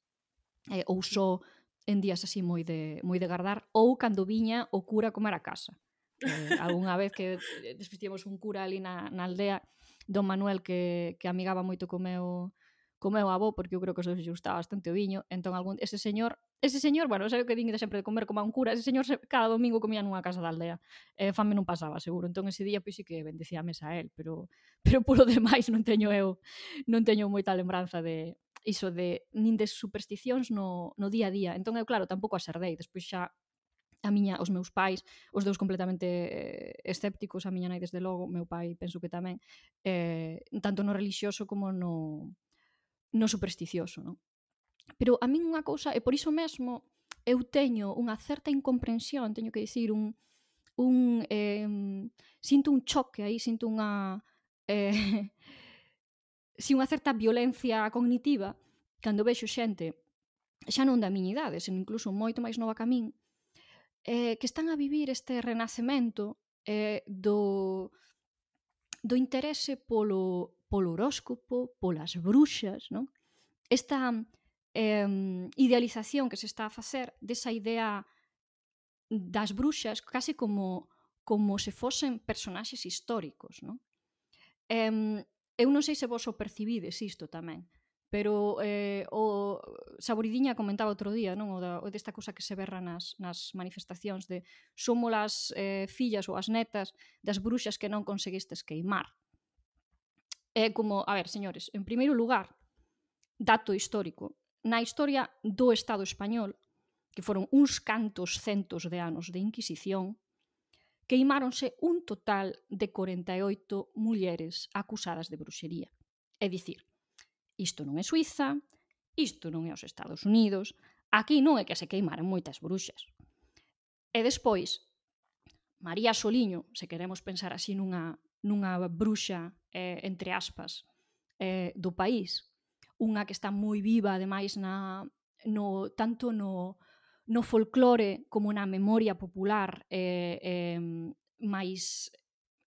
Eh, ou só en días así moi de moi de gardar ou cando viña o cura comer a casa. Eh, algunha vez que eh, despestíamos un cura ali na, na aldea Don Manuel que, que amigaba moito co meu, co meu avó, porque eu creo que os se gustaba bastante o viño, entón algún, ese señor Ese señor, bueno, sei o que din de sempre de comer como a un cura, ese señor cada domingo comía nunha casa da aldea. Eh, fame non pasaba, seguro. Entón ese día pois sí que bendecía a mesa a él, pero pero polo demais non teño eu, non teño moita lembranza de iso de nin de supersticións no, no día a día. Entón eu claro, tampouco as herdei, despois xa a miña, os meus pais, os dous completamente eh, escépticos, a miña nai desde logo, meu pai penso que tamén, eh, tanto no relixioso como no, no supersticioso, non? Pero a min unha cousa, e por iso mesmo eu teño unha certa incomprensión, teño que dicir, un, un eh, sinto un choque aí, sinto unha eh, si unha certa violencia cognitiva cando vexo xente xa non da miña idade, senón incluso moito máis nova que a min, eh, que están a vivir este renacemento eh, do, do interese polo, polo horóscopo, polas bruxas, non? Esta eh, idealización que se está a facer desa idea das bruxas case como como se fosen personaxes históricos, non? Eh, eu non sei se vos o percibides isto tamén, Pero eh, o Saboridiña comentaba outro día, non, o, da, o desta cousa que se berra nas, nas manifestacións de somos as eh, fillas ou as netas das bruxas que non conseguistes queimar. É como, a ver, señores, en primeiro lugar, dato histórico, na historia do Estado español, que foron uns cantos centos de anos de Inquisición, queimáronse un total de 48 mulleres acusadas de bruxería. É dicir, Isto non é Suiza, isto non é os Estados Unidos, aquí non é que se queimaran moitas bruxas. E despois, María Soliño, se queremos pensar así nunha, nunha bruxa, eh, entre aspas, eh, do país, unha que está moi viva, ademais, na, no, tanto no, no folclore como na memoria popular eh, eh, máis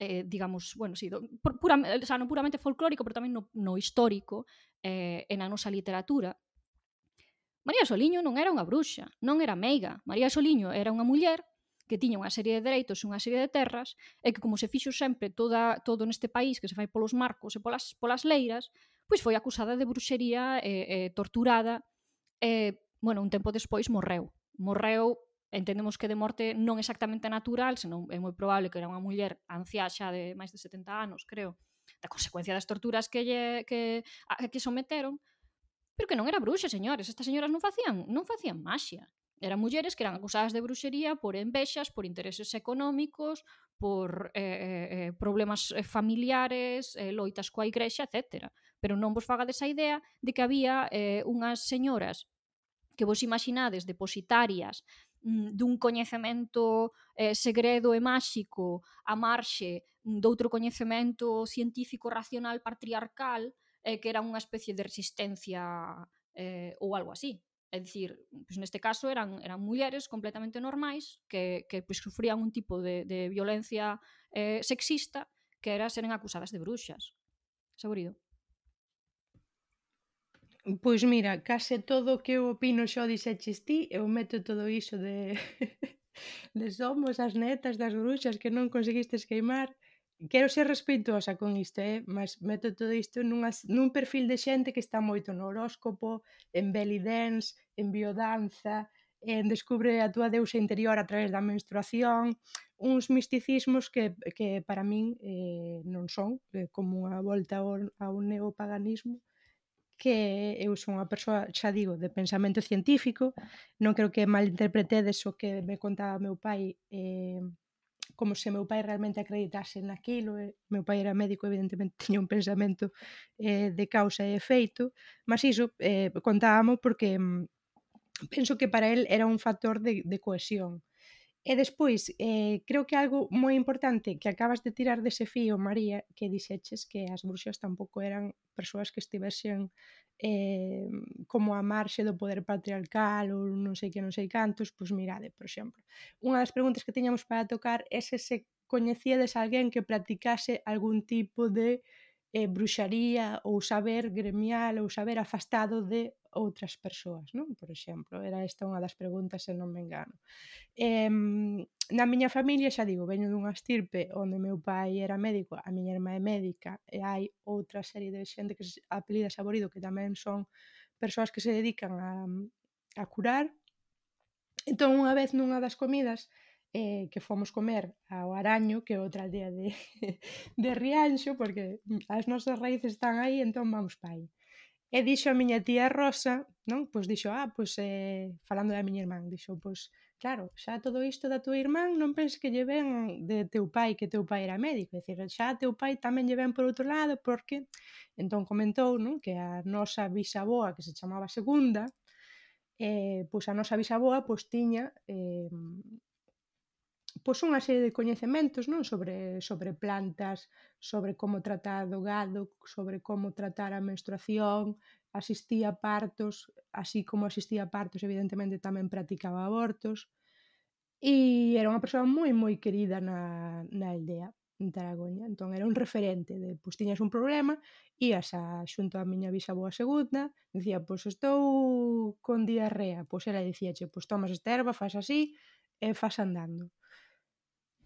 eh, digamos, bueno, sí, do, pura, sea, non puramente folclórico, pero tamén no, no histórico, eh, e na nosa literatura, María Soliño non era unha bruxa, non era meiga. María Soliño era unha muller que tiña unha serie de dereitos e unha serie de terras e que como se fixo sempre toda, todo neste país que se fai polos marcos e polas, polas leiras, pois foi acusada de bruxería e, e torturada e, bueno, un tempo despois morreu. Morreu, entendemos que de morte non exactamente natural, senón é moi probable que era unha muller anciá xa de máis de 70 anos, creo, da consecuencia das torturas que lle, que, a, que someteron, pero que non era bruxa, señores. Estas señoras non facían, non facían maxia. Eran mulleres que eran acusadas de bruxería por envexas, por intereses económicos, por eh, eh, eh problemas eh, familiares, eh, loitas coa igrexa, etc. Pero non vos fagades desa idea de que había eh, unhas señoras que vos imaginades depositarias mm, dun coñecemento eh, segredo e máxico a marxe Mm, doutro coñecemento científico racional patriarcal eh, que era unha especie de resistencia eh, ou algo así. É dicir, pues neste caso eran eran mulleres completamente normais que, que pues, sufrían un tipo de, de violencia eh, sexista que era seren acusadas de bruxas. Segurido. Pois mira, case todo o que eu opino xo dixeches ti, eu meto todo iso de de somos as netas das bruxas que non conseguistes queimar quero ser respeitosa con isto, eh? mas meto todo isto nunha, nun perfil de xente que está moito no horóscopo, en belly dance, en biodanza, en descubre a túa deusa interior a través da menstruación, uns misticismos que, que para min eh, non son, eh, como unha volta ao, ao neopaganismo, que eu son unha persoa, xa digo, de pensamento científico, non creo que malinterpretedes o que me contaba meu pai eh, como se meu pai realmente acreditase naquilo, e, meu pai era médico, evidentemente tiña un pensamento eh, de causa e efeito, mas iso eh, contábamos porque mm, penso que para el era un factor de, de cohesión, E despois, eh, creo que algo moi importante que acabas de tirar dese fío, María, que dixeches que as bruxas tampouco eran persoas que estivesen eh, como a marxe do poder patriarcal ou non sei que non sei cantos, pois mirade, por exemplo. Unha das preguntas que tiñamos para tocar é se se coñecíades alguén que practicase algún tipo de eh, bruxaría ou saber gremial ou saber afastado de outras persoas, non? Por exemplo, era esta unha das preguntas se non me engano. Eh, na miña familia, xa digo, veño dunha estirpe onde meu pai era médico, a miña irmã é médica, e hai outra serie de xente que se apelida Saborido que tamén son persoas que se dedican a, a curar. Entón, unha vez nunha das comidas, eh, que fomos comer ao Araño, que é outra aldea de, de Rianxo, porque as nosas raíces están aí, entón vamos pa aí. E dixo a miña tía Rosa, non? Pois dixo, ah, pois, eh, falando da miña irmán, dixo, pois, claro, xa todo isto da tua irmán non penses que lle ven de teu pai, que teu pai era médico, é dicir, xa teu pai tamén lle ven por outro lado, porque, entón comentou, non? Que a nosa bisaboa, que se chamaba Segunda, eh, pois a nosa bisaboa, pois tiña, eh, pois unha serie de coñecementos non sobre sobre plantas, sobre como tratar do gado, sobre como tratar a menstruación, asistía a partos, así como asistía a partos, evidentemente tamén practicaba abortos. E era unha persoa moi moi querida na, na aldea en Taragoña. Entón era un referente de, pois tiñas un problema, ías a, xunto á miña bisaboa segunda, dicía, pois estou con diarrea, pois ela dicíache, pois tomas esta erva, faz así, e faz andando.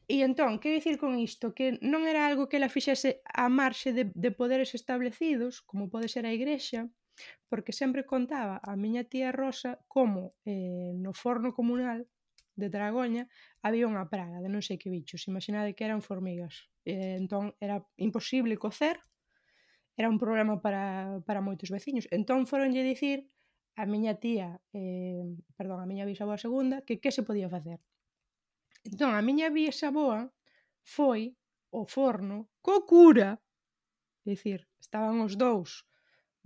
E entón, que dicir con isto? Que non era algo que ela fixese a marxe de, de poderes establecidos, como pode ser a Igrexa, porque sempre contaba a miña tía Rosa como eh, no forno comunal de Dragoña había unha praga de non sei que bichos. Imaginade que eran formigas. Eh, entón, era imposible cocer, era un problema para, para moitos veciños. Entón, foronlle dicir a miña tía, eh, perdón, a miña bisavoa segunda, que que se podía facer. Entón a miña bisaboa foi ao forno co cura. É dicir, estaban os dous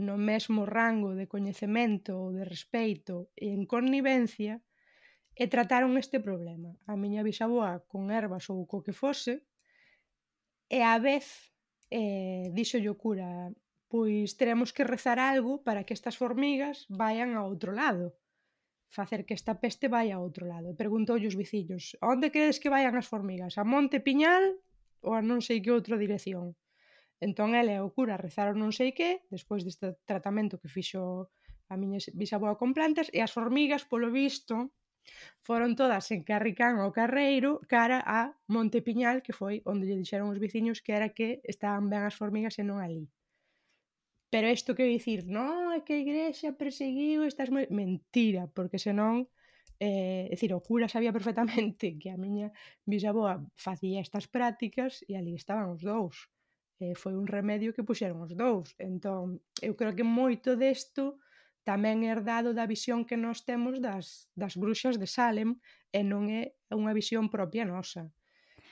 no mesmo rango de coñecemento ou de respeito e en connivencia e trataron este problema. A miña bisaboa con ervas ou co que fose e a vez eh, dixo o cura pois teremos que rezar algo para que estas formigas vayan a outro lado facer que esta peste vai a outro lado. E preguntoulle os veciños, onde credes que vayan as formigas? A Monte Piñal ou a non sei que outra dirección? Entón ele e o cura rezaron non sei que, despois deste tratamento que fixo a miña bisaboa con plantas, e as formigas, polo visto, foron todas en Carricán ao Carreiro cara a Monte Piñal, que foi onde lle dixeron os veciños que era que estaban ben as formigas e non ali. Pero isto que dicir, non, é que a igrexa perseguiu estas moi... Mentira, porque senón... Eh, é dicir, o cura sabía perfectamente que a miña bisaboa facía estas prácticas e ali estaban os dous. Eh, foi un remedio que puxeron os dous. Entón, eu creo que moito desto tamén é herdado da visión que nós temos das, das bruxas de Salem e non é unha visión propia nosa.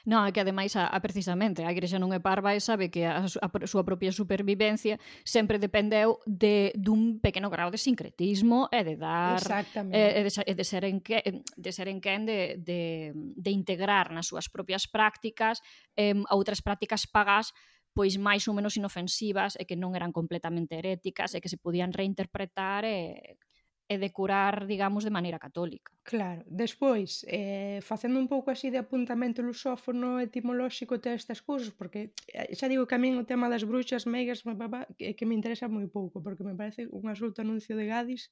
Non, que ademais a, a precisamente a Igrexa non é parva e sabe que a, a, a súa propia supervivencia sempre dependeu de dun pequeno grau de sincretismo e de dar e, eh, e, de, e de ser en que de ser en quen de, de, de integrar nas súas propias prácticas eh, outras prácticas pagás pois máis ou menos inofensivas e que non eran completamente heréticas e que se podían reinterpretar e Eh, e de curar, digamos, de maneira católica. Claro, despois, eh, facendo un pouco así de apuntamento lusófono etimolóxico todas estas cousas, porque eh, xa digo que a min o tema das bruxas, megas, que, que me interesa moi pouco, porque me parece un absoluto anuncio de Gadis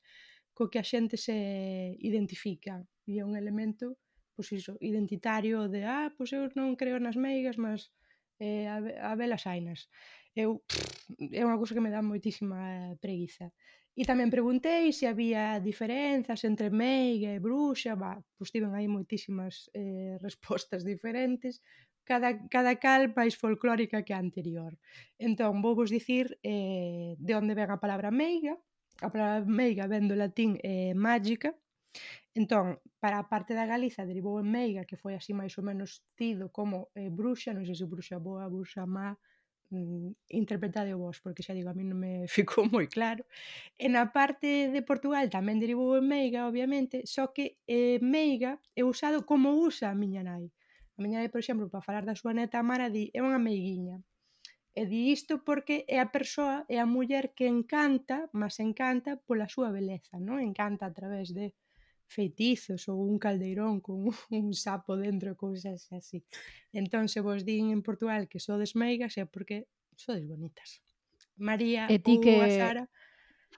co que a xente se identifica. E é un elemento, pois iso, identitario de, ah, pois eu non creo nas meigas, mas eh, a, a velas ainas. Eu, pff, é unha cousa que me dá moitísima eh, preguiza. E tamén preguntei se había diferenzas entre meiga e bruxa, va, pois tiven aí moitísimas eh, respostas diferentes, cada, cada cal máis folclórica que a anterior. Entón, vou vos dicir eh, de onde ven a palabra meiga, a palabra meiga ven do latín eh, mágica, Entón, para a parte da Galiza derivou en Meiga, que foi así máis ou menos tido como eh, bruxa, non sei se bruxa boa, bruxa má, Mm, interpretade vos, porque xa digo, a mí non me ficou moi claro. E na parte de Portugal tamén derivou en meiga, obviamente, só que eh, meiga é usado como usa a miña nai. A miña nai, por exemplo, para falar da súa neta Mara, di, é unha meiguiña. E di isto porque é a persoa, é a muller que encanta, mas encanta pola súa beleza, non? Encanta a través de feitizos ou un caldeirón con un sapo dentro e cousas así. Entón, se vos din en Portugal que sodes meigas é porque sodes bonitas. María e ti que... a Sara...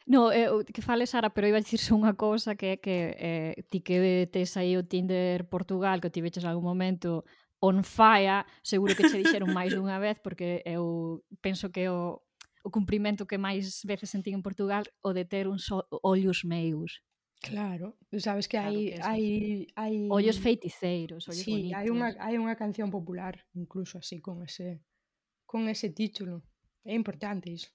No, eh, que fale Sara, pero iba a dicirse unha cousa que é que eh, ti que tes aí o Tinder Portugal, que ti veches algún momento on fire, seguro que che dixeron máis dunha vez, porque eu penso que o, o cumprimento que máis veces sentín en Portugal o de ter uns ollos meus. Claro, tú sabes que claro hai, que hai, hai... Ollos feiticeiros, ollos sí, bonitos. hai unha, hai unha canción popular, incluso así, con ese, con ese título. É importante iso.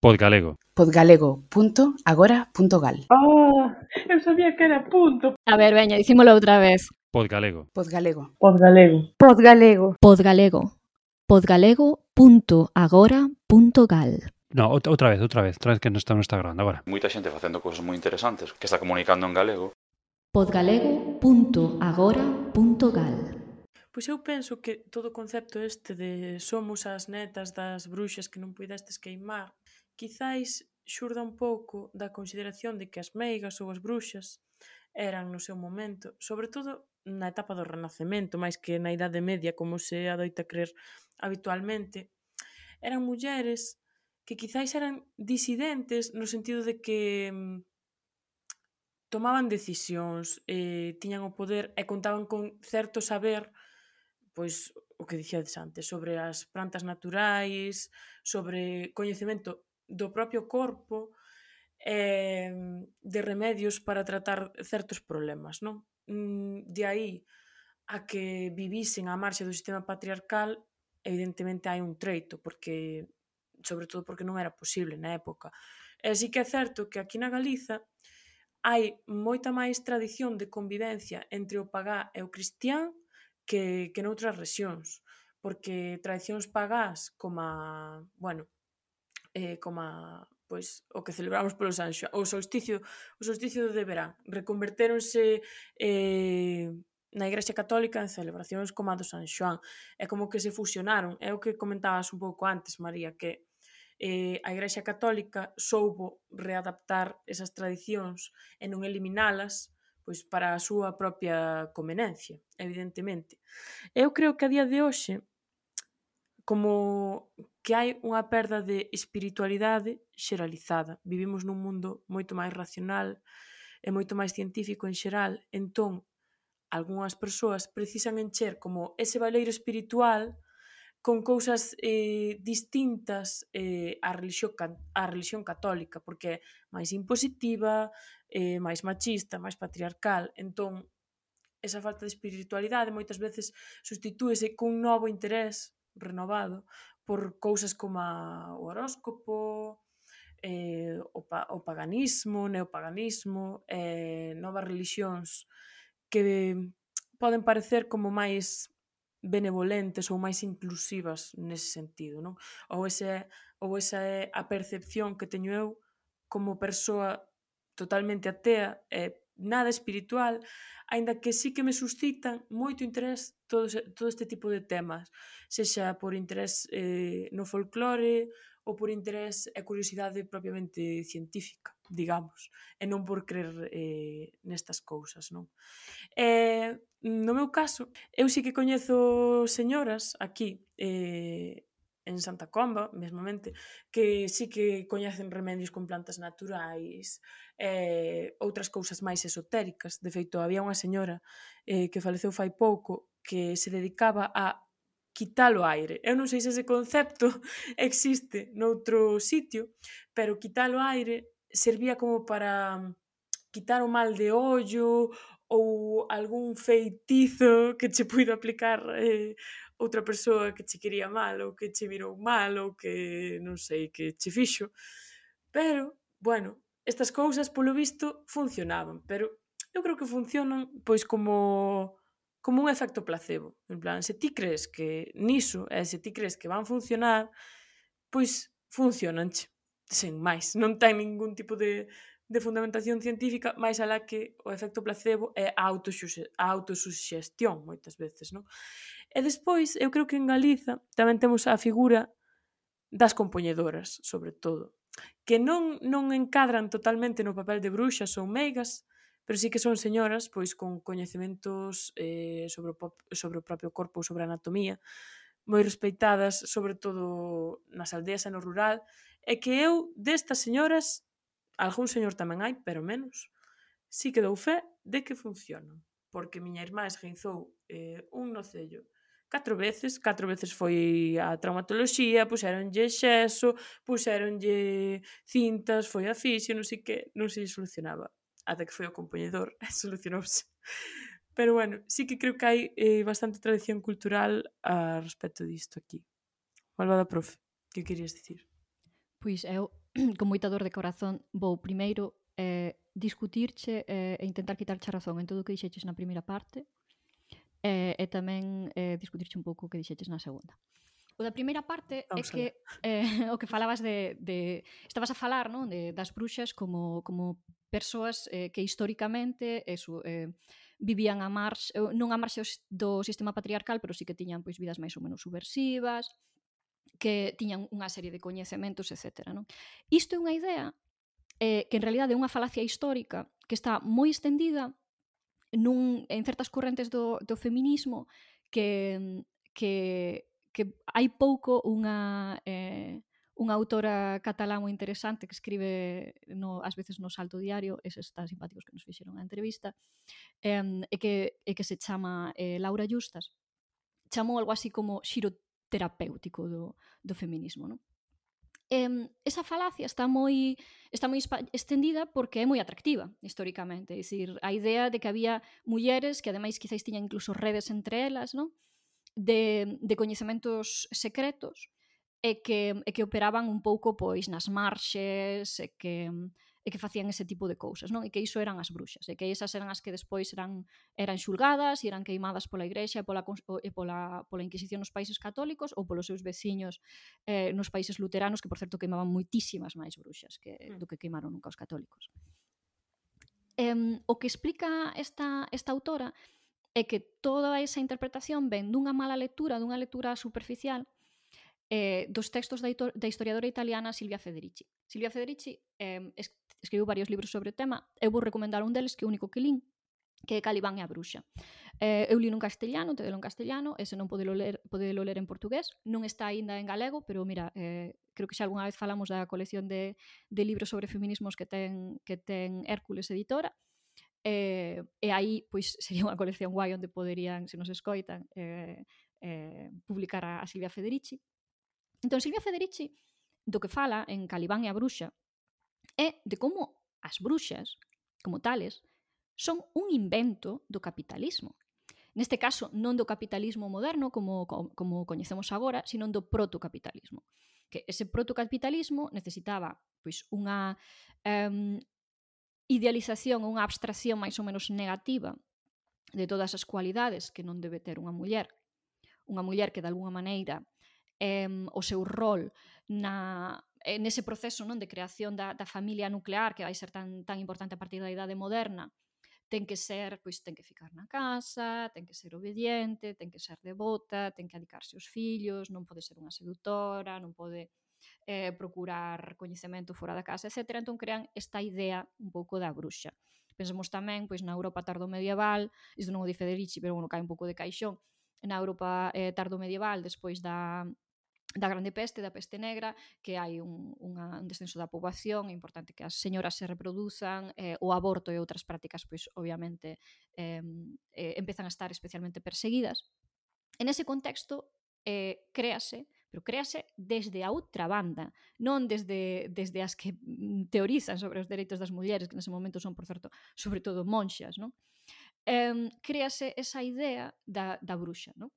Podgalego. Podgalego.agora.gal Oh, ah, eu sabía que era punto. A ver, veña, dicímolo outra vez. Podgalego. Podgalego. Podgalego. Podgalego. Podgalego. Podgalego.agora.gal No, outra vez, outra vez, outra vez que non está, non está grabando agora. Moita xente facendo cousas moi interesantes que está comunicando en galego. podgalego.agora.gal Pois eu penso que todo o concepto este de somos as netas das bruxas que non puidestes queimar, quizáis xurda un pouco da consideración de que as meigas ou as bruxas eran no seu momento, sobre todo na etapa do Renacemento, máis que na Idade Media, como se adoita crer habitualmente, eran mulleres que quizáis eran disidentes no sentido de que mm, tomaban decisións, eh, tiñan o poder e contaban con certo saber, pois o que dixades antes, sobre as plantas naturais, sobre coñecemento do propio corpo, eh, de remedios para tratar certos problemas, non? Mm, de aí a que vivisen a marxa do sistema patriarcal, evidentemente hai un treito, porque sobre todo porque non era posible na época. E sí que é certo que aquí na Galiza hai moita máis tradición de convivencia entre o pagá e o cristián que, que noutras rexións, porque tradicións pagás como, a, bueno, eh, como a, pois o que celebramos polo Sanxo, o solsticio, o solsticio de verán, reconvertéronse eh, na Igrexa Católica en celebracións como a do San Xoán, é como que se fusionaron, é o que comentabas un pouco antes, María, que eh, a Igrexa Católica soubo readaptar esas tradicións e non eliminalas pois para a súa propia conveniencia, evidentemente. Eu creo que a día de hoxe como que hai unha perda de espiritualidade xeralizada. Vivimos nun mundo moito máis racional e moito máis científico en xeral, entón algunhas persoas precisan encher como ese baleiro espiritual con cousas eh, distintas eh, á, religión, á religión católica, porque é máis impositiva, eh, máis machista, máis patriarcal. Entón, esa falta de espiritualidade moitas veces sustitúese cun novo interés renovado por cousas como o horóscopo, eh, o, pa, o paganismo, neopaganismo, eh, novas religións que poden parecer como máis benevolentes ou máis inclusivas nese sentido, non? Ou esa ou esa é a percepción que teño eu como persoa totalmente atea e nada espiritual, aínda que sí que me suscitan moito interés todo, todo este tipo de temas, sexa por interés eh, no folclore, ou por interés e curiosidade propiamente científica, digamos, e non por crer eh, nestas cousas, non? Eh, no meu caso, eu sí que coñezo señoras aquí eh, en Santa Comba, mesmamente, que sí que coñecen remedios con plantas naturais, eh, outras cousas máis esotéricas. De feito, había unha señora eh, que faleceu fai pouco que se dedicaba a quitar o aire. Eu non sei se ese concepto existe noutro sitio, pero quitar o aire servía como para mm, quitar o mal de ollo ou algún feitizo que che puido aplicar eh, outra persoa que che quería mal ou que che mirou mal ou que non sei que che fixo. Pero, bueno, estas cousas polo visto funcionaban, pero eu creo que funcionan pois como como un efecto placebo. En plan, se ti crees que niso e se ti crees que van funcionar, pois funcionanche, sen máis. Non ten ningún tipo de, de fundamentación científica máis alá que o efecto placebo é a, a autosuxestión moitas veces, non? E despois, eu creo que en Galiza tamén temos a figura das compoñedoras, sobre todo, que non non encadran totalmente no papel de bruxas ou meigas, pero sí que son señoras pois con coñecementos eh, sobre, o pop, sobre o propio corpo ou sobre a anatomía moi respeitadas, sobre todo nas aldeas e no rural, e que eu destas señoras, algún señor tamén hai, pero menos, sí que dou fé de que funcionan, porque miña irmá esguinzou eh, un nocello catro veces, catro veces foi a traumatoloxía, puxeronlle xeso, puxeronlle cintas, foi a fisio, non sei que, non se solucionaba ata que foi o compoñedor, solucionouse. Pero bueno, sí que creo que hai eh, bastante tradición cultural a respecto disto aquí. Malvada profe, que querías dicir? Pois eu, con moita dor de corazón, vou primeiro eh, discutirche eh, e intentar quitarche a razón en todo o que dixeches na primeira parte eh, e tamén eh, discutirche un pouco o que dixeches na segunda. O da primeira parte Vamos é que eh, o que falabas de, de estabas a falar, non, de das bruxas como como persoas eh, que históricamente eso, eh, vivían a marx, eh, non a marxe do sistema patriarcal, pero sí que tiñan pois vidas máis ou menos subversivas, que tiñan unha serie de coñecementos, etc. Non? Isto é unha idea eh, que en realidad é unha falacia histórica que está moi estendida nun, en certas correntes do, do feminismo que, que que hai pouco unha eh, unha autora catalá moi interesante que escribe no, ás veces no Salto Diario, eses tan simpáticos que nos fixeron a entrevista, eh, e, que, e que se chama eh, Laura Justas, chamou algo así como xiro terapéutico do, do feminismo. Non? eh, esa falacia está moi está moi extendida porque é moi atractiva históricamente, é dicir, a idea de que había mulleres que ademais quizáis tiñan incluso redes entre elas, non? de, de coñecementos secretos e que, e que operaban un pouco pois nas marxes e que, e que facían ese tipo de cousas, non? E que iso eran as bruxas, e que esas eran as que despois eran eran xulgadas e eran queimadas pola igrexa e pola e pola pola Inquisición nos países católicos ou polos seus veciños eh nos países luteranos, que por certo queimaban moitísimas máis bruxas que mm. do que queimaron nunca os católicos. Eh, o que explica esta esta autora é que toda esa interpretación ven dunha mala lectura, dunha lectura superficial eh, dos textos da, da historiadora italiana Silvia Federici. Silvia Federici eh, es escribiu varios libros sobre o tema, eu vou recomendar un deles que é o único que lín, que é Calibán e a Bruxa. Eh, eu li un castellano, te delo en castellano, ese non podelo ler, podelo ler en portugués, non está aínda en galego, pero mira, eh, creo que xa algunha vez falamos da colección de, de libros sobre feminismos que ten, que ten Hércules Editora, eh, e aí pois sería unha colección guai onde poderían, se nos escoitan, eh, eh, publicar a, a Silvia Federici. Entón, Silvia Federici do que fala en Calibán e a Bruxa é de como as bruxas, como tales, son un invento do capitalismo. Neste caso, non do capitalismo moderno como, como, como coñecemos agora, sino do protocapitalismo. Que ese protocapitalismo necesitaba pois unha um, idealización ou unha abstracción máis ou menos negativa de todas as cualidades que non debe ter unha muller. Unha muller que, de alguna maneira, eh, o seu rol na, eh, nese proceso non de creación da, da familia nuclear que vai ser tan, tan importante a partir da idade moderna ten que ser, pois ten que ficar na casa, ten que ser obediente, ten que ser devota, ten que adicarse aos fillos, non pode ser unha sedutora, non pode eh, procurar coñecemento fora da casa, etc. Entón crean esta idea un pouco da bruxa. Pensemos tamén pois na Europa tardo medieval, isto non o di Federici, pero bueno, cae un pouco de caixón, na Europa eh, tardo medieval, despois da, da grande peste, da peste negra, que hai un, unha, un descenso da poboación, é importante que as señoras se reproduzan, eh, o aborto e outras prácticas, pois, obviamente, eh, eh, empezan a estar especialmente perseguidas. En ese contexto, eh, créase pero créase desde a outra banda, non desde, desde as que mm, teorizan sobre os dereitos das mulleres, que nese momento son, por certo, sobre todo monxas, non? Eh, créase esa idea da, da bruxa, non?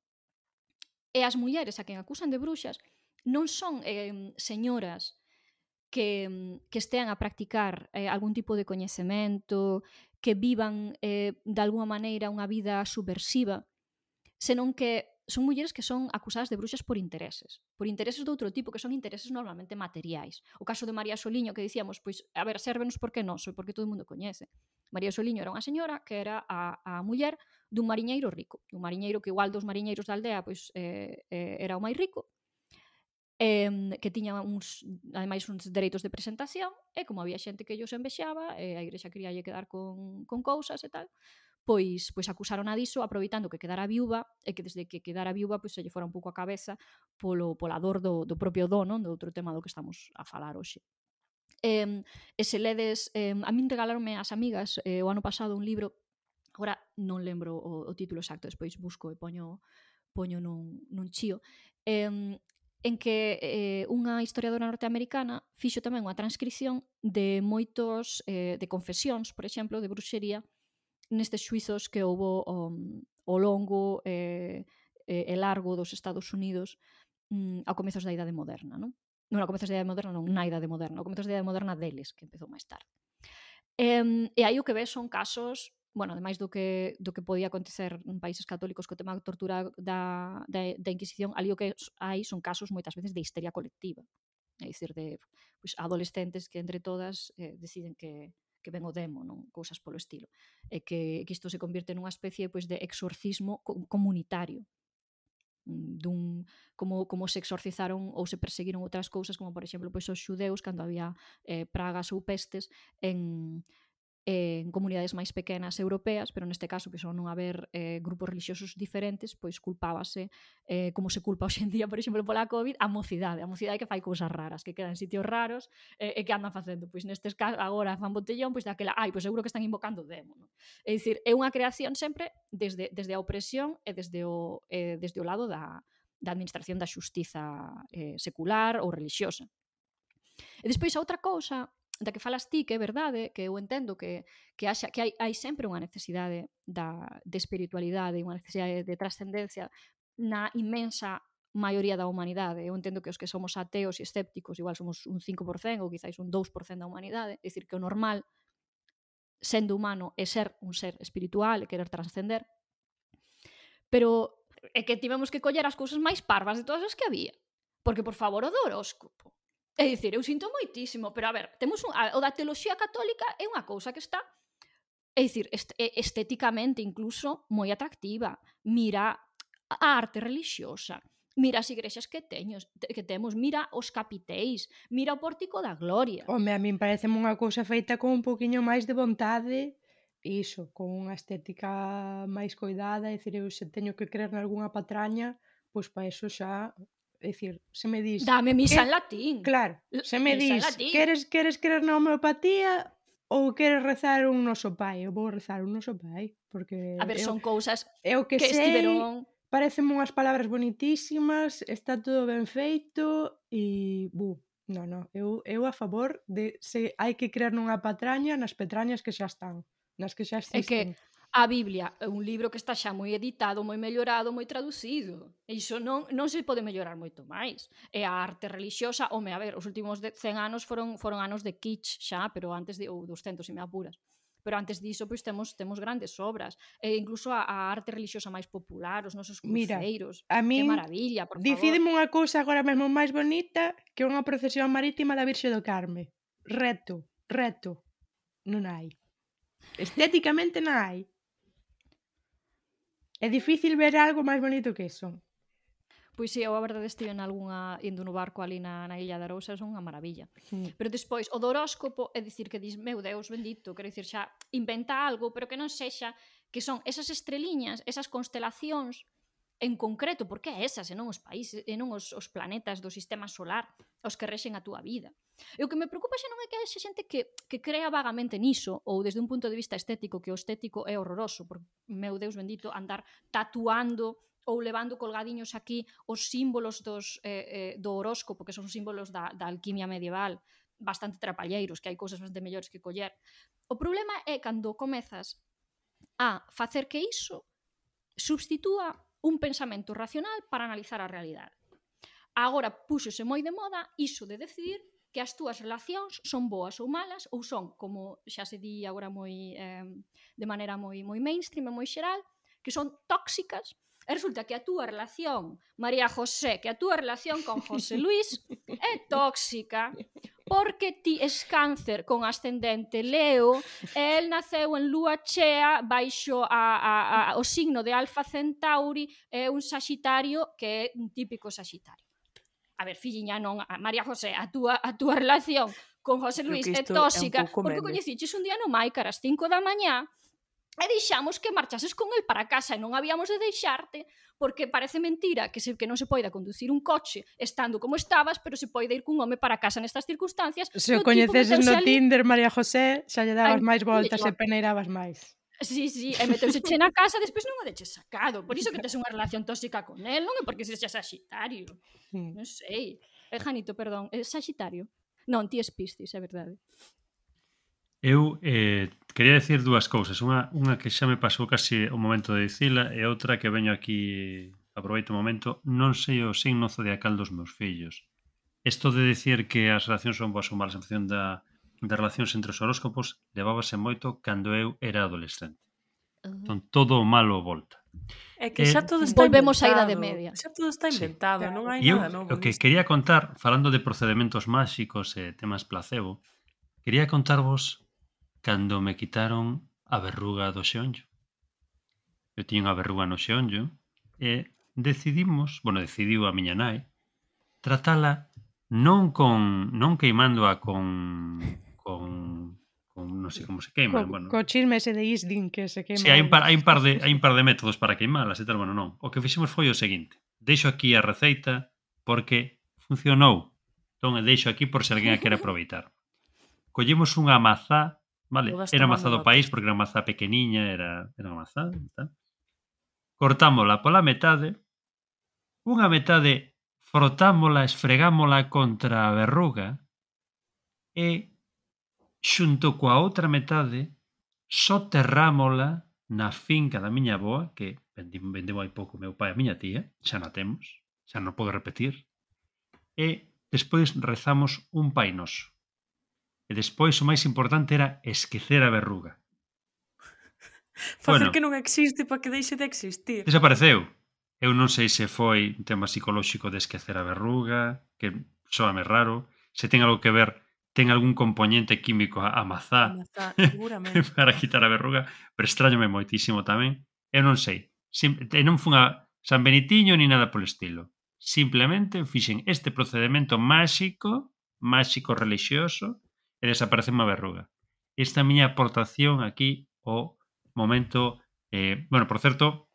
E as mulleres a quen acusan de bruxas non son eh, señoras que, mm, que estean a practicar eh, algún tipo de coñecemento, que vivan eh, de alguma maneira unha vida subversiva, senón que son mulleres que son acusadas de bruxas por intereses, por intereses de outro tipo, que son intereses normalmente materiais. O caso de María Soliño que dicíamos, pois, a ver, sérvenos porque non, porque todo o mundo coñece. María Soliño era unha señora que era a, a muller dun mariñeiro rico, dun mariñeiro que igual dos mariñeiros da aldea pois eh, eh, era o máis rico, eh, que tiña uns, ademais uns dereitos de presentación, e como había xente que ellos envexaba, eh, a igrexa quería lle quedar con, con cousas e tal, pois pois acusaron a diso aproveitando que quedara viúva e que desde que quedara viúva pois se lle fora un pouco a cabeza polo pola dor do, do propio dono, do outro tema do que estamos a falar hoxe. Eh, e se ledes, eh, a min regalaronme as amigas eh, o ano pasado un libro, agora non lembro o, o título exacto, despois busco e poño poño nun, nun chío, eh, en que eh, unha historiadora norteamericana fixo tamén unha transcripción de moitos eh, de confesións, por exemplo, de bruxería nestes xuizos que houbo um, o, o longo eh, e, eh, e largo dos Estados Unidos mm, ao comezos da Idade Moderna, non? Non, ao comezos da Idade Moderna, non, na Idade Moderna, ao comezos da Idade Moderna deles, que empezou máis tarde. E, e aí o que ves son casos bueno, ademais do que do que podía acontecer en países católicos co tema da tortura da, da, da Inquisición, ali o que hai son casos moitas veces de histeria colectiva. É dicir, de pois, adolescentes que entre todas eh, deciden que, que ven o demo, non cousas polo estilo. E que, que isto se convirte nunha especie pois, de exorcismo comunitario, mm, dun como como se exorcizaron ou se perseguiron outras cousas como por exemplo pois os xudeus cando había eh, pragas ou pestes en en comunidades máis pequenas europeas, pero neste caso, que son non haber eh, grupos religiosos diferentes, pois culpábase, eh, como se culpa hoxendía, por exemplo, pola COVID, a mocidade, a mocidade que fai cousas raras, que quedan en sitios raros eh, e que andan facendo. Pois nestes casos, agora fan botellón, pois daquela, ai, pois seguro que están invocando o demo. Non? É dicir, é unha creación sempre desde, desde a opresión e desde o, eh, desde o lado da, da administración da xustiza eh, secular ou religiosa. E despois a outra cousa da que falas ti, que é verdade, que eu entendo que, que, haxa, que hai, hai sempre unha necesidade da, de espiritualidade, unha necesidade de trascendencia na imensa maioría da humanidade. Eu entendo que os que somos ateos e escépticos igual somos un 5% ou quizáis un 2% da humanidade, é dicir que o normal sendo humano é ser un ser espiritual e querer trascender. Pero é que tivemos que coller as cousas máis parvas de todas as que había. Porque, por favor, o do horóscopo É dicir, eu sinto moitísimo, pero a ver, temos un, a, o da teoloxía católica é unha cousa que está é dicir, estéticamente incluso moi atractiva. Mira a arte religiosa, mira as igrexas que teños, que temos, mira os capiteis, mira o pórtico da gloria. Home, a min parece unha cousa feita con un poquinho máis de vontade iso, con unha estética máis coidada, é dicir, eu se teño que creer nalgúna patraña, pois para eso xa decir, se me dis... Dame misa en latín. Claro, se me misa dis, queres, queres querer na homeopatía ou queres rezar un noso pai? Eu vou rezar un noso pai, porque... A ver, eu, son cousas eu que, que sei, estiveron... Parecen unhas palabras bonitísimas, está todo ben feito e... Bu, non, non, eu, eu a favor de se hai que crear nunha patraña nas petrañas que xa están, nas que xa existen. É que a Biblia é un libro que está xa moi editado, moi mellorado, moi traducido. E iso non, non se pode mellorar moito máis. E a arte religiosa, home, a ver, os últimos 100 anos foron foron anos de kitsch xa, pero antes de ou 200, se me apuras. Pero antes diso, pois temos temos grandes obras, e incluso a, a arte religiosa máis popular, os nosos cruceiros. Mira, a mí, que maravilla, por favor. Dicídeme unha cousa agora mesmo máis bonita que unha procesión marítima da Virxe do Carme. Reto, reto. Non hai. Estéticamente non hai. É difícil ver algo máis bonito que eso. Pois si, sí, eu a verdade estive en algunha indo no barco ali na, na Illa da Arousa, é unha maravilla. Sí. Pero despois, o do horóscopo é dicir que dis, meu Deus bendito, quero dicir xa, inventa algo, pero que non sexa que son esas estreliñas, esas constelacións en concreto, porque é esa, senón os países, e non os, os planetas do sistema solar os que rexen a túa vida. E o que me preocupa xa non é que haxe xente que, que crea vagamente niso, ou desde un punto de vista estético, que o estético é horroroso, porque, meu Deus bendito, andar tatuando ou levando colgadiños aquí os símbolos dos, eh, eh, do horóscopo, que son símbolos da, da alquimia medieval, bastante trapalleiros, que hai cousas bastante mellores que coller. O problema é cando comezas a facer que iso substitúa un pensamento racional para analizar a realidade. Agora púxose moi de moda iso de decidir que as túas relacións son boas ou malas ou son, como xa se di agora moi eh, de maneira moi moi mainstream e moi xeral, que son tóxicas E resulta que a túa relación, María José, que a túa relación con José Luis é tóxica porque ti es cáncer con ascendente Leo e el naceu en lúa chea baixo a, a, a, o signo de Alfa Centauri é un saxitario que é un típico saxitario. A ver, filliña, non, a María José, a túa, a túa relación con José Luis é tóxica, é porque coñeciches un día no Maicar ás 5 da mañá e deixamos que marchases con el para casa e non habíamos de deixarte porque parece mentira que se que non se poida conducir un coche estando como estabas, pero se poida ir cun home para casa nestas circunstancias. Se o coñeceses no ali... Tinder, María José, xa lle dabas máis voltas e peneirabas máis. Sí, sí, e meteuse che na casa, despois non o deches sacado. Por iso que tes unha relación tóxica con el, non é porque se xa saxitario. Non sei. Eh, Janito, perdón, é saxitario. Non, ti es piscis, é verdade. Eu eh, quería decir dúas cousas. Unha, unha que xa me pasou casi o momento de dicila e outra que veño aquí, aproveito o momento, non sei o signo zodiacal dos meus fillos. Isto de decir que as relacións son boas ou malas en función da, das relacións entre os horóscopos levábase moito cando eu era adolescente. Entón, todo o malo volta. É que xa eh, todo está volvemos inventado. idade media. Xa todo está inventado, sí. non hai e nada novo. O que quería contar, falando de procedementos máxicos e temas placebo, quería contarvos cando me quitaron a verruga do xeonllo. Eu tiña unha verruga no xeonllo e decidimos, bueno, decidiu a miña nai, tratala non con non queimándoa con con con non sei como se queima, co, bueno. Co chisme ese de Isdin que se queima. Si, hai un par, hai un par de hai un par de métodos para queimalas e tal, bueno, non. O que fixemos foi o seguinte. Deixo aquí a receita porque funcionou. Entón, deixo aquí por se alguén a quere aproveitar. Collemos unha mazá Vale, era mazá do país porque era unha mazá pequeniña, era, era unha mazá. Tal. Cortámola pola metade, unha metade frotámola, esfregámola contra a verruga e xunto coa outra metade soterrámola na finca da miña boa, que vendeu, vendeu hai pouco meu pai e a miña tía, xa na temos, xa non podo repetir, e despois rezamos un pai noso e despois o máis importante era esquecer a verruga. Facer bueno, que non existe para que deixe de existir. Desapareceu. Eu non sei se foi un tema psicolóxico de esquecer a verruga, que soame raro, se ten algo que ver ten algún componente químico a mazá, mazá para quitar a verruga, pero extrañome moitísimo tamén. Eu non sei. Sim, non fun a San Benitiño ni nada polo estilo. Simplemente fixen este procedimento máxico, máxico relixioso, e desaparece unha verruga. Esta miña aportación aquí o momento... Eh, bueno, por certo,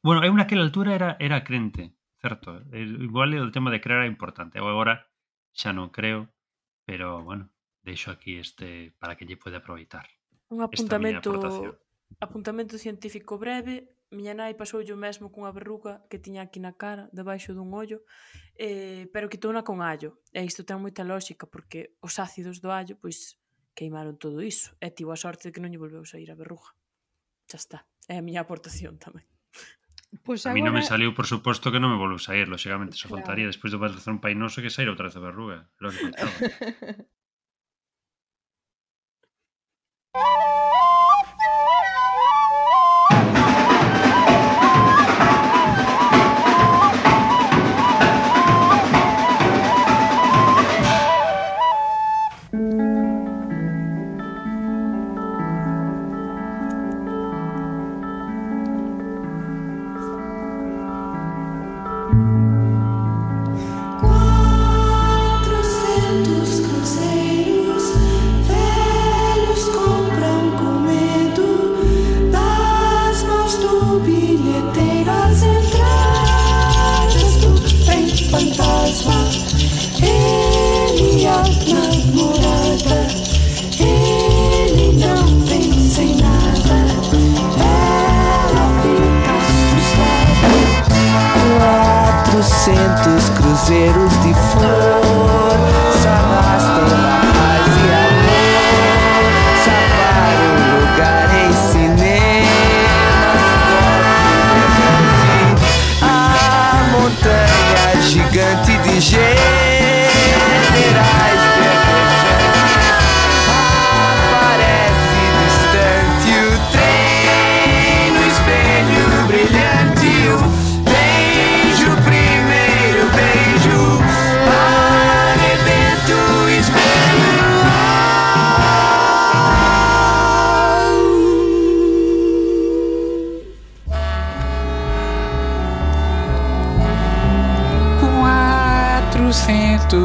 bueno, eu naquela altura era era crente, certo? Igual o tema de creer era importante. Eu agora xa non creo, pero, bueno, deixo aquí este para que lle pode aproveitar. Un apuntamento apuntamento científico breve miña nai pasoulle o mesmo cunha verruga que tiña aquí na cara, debaixo dun ollo, eh, pero quitouna con allo. E isto ten moita lógica, porque os ácidos do allo, pois, queimaron todo iso. E tivo a sorte de que non lle volveu sair a verruga. Xa está. É a miña aportación tamén. Pois agora... A mí non me saliu, por suposto, que non me volveu sair, lógicamente, só claro. faltaría despois do de un Painoso que sair outra vez a verruga. Lo que parceiros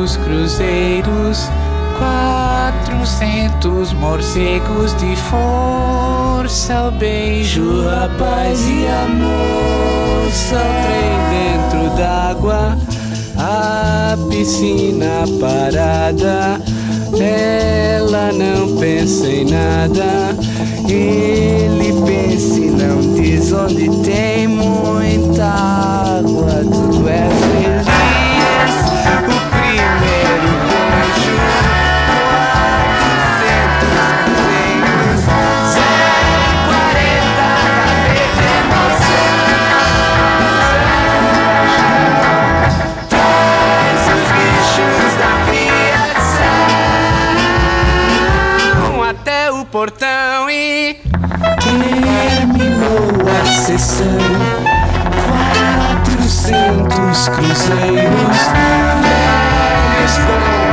Cruzeiros, quatrocentos morcegos de força, o beijo, a paz e amor, só trem dentro d'água, a piscina parada. Ela não pensa em nada, ele pensa e não diz onde tem muita portão e terminou a sessão. Quatrocentos cruzeiros velhos com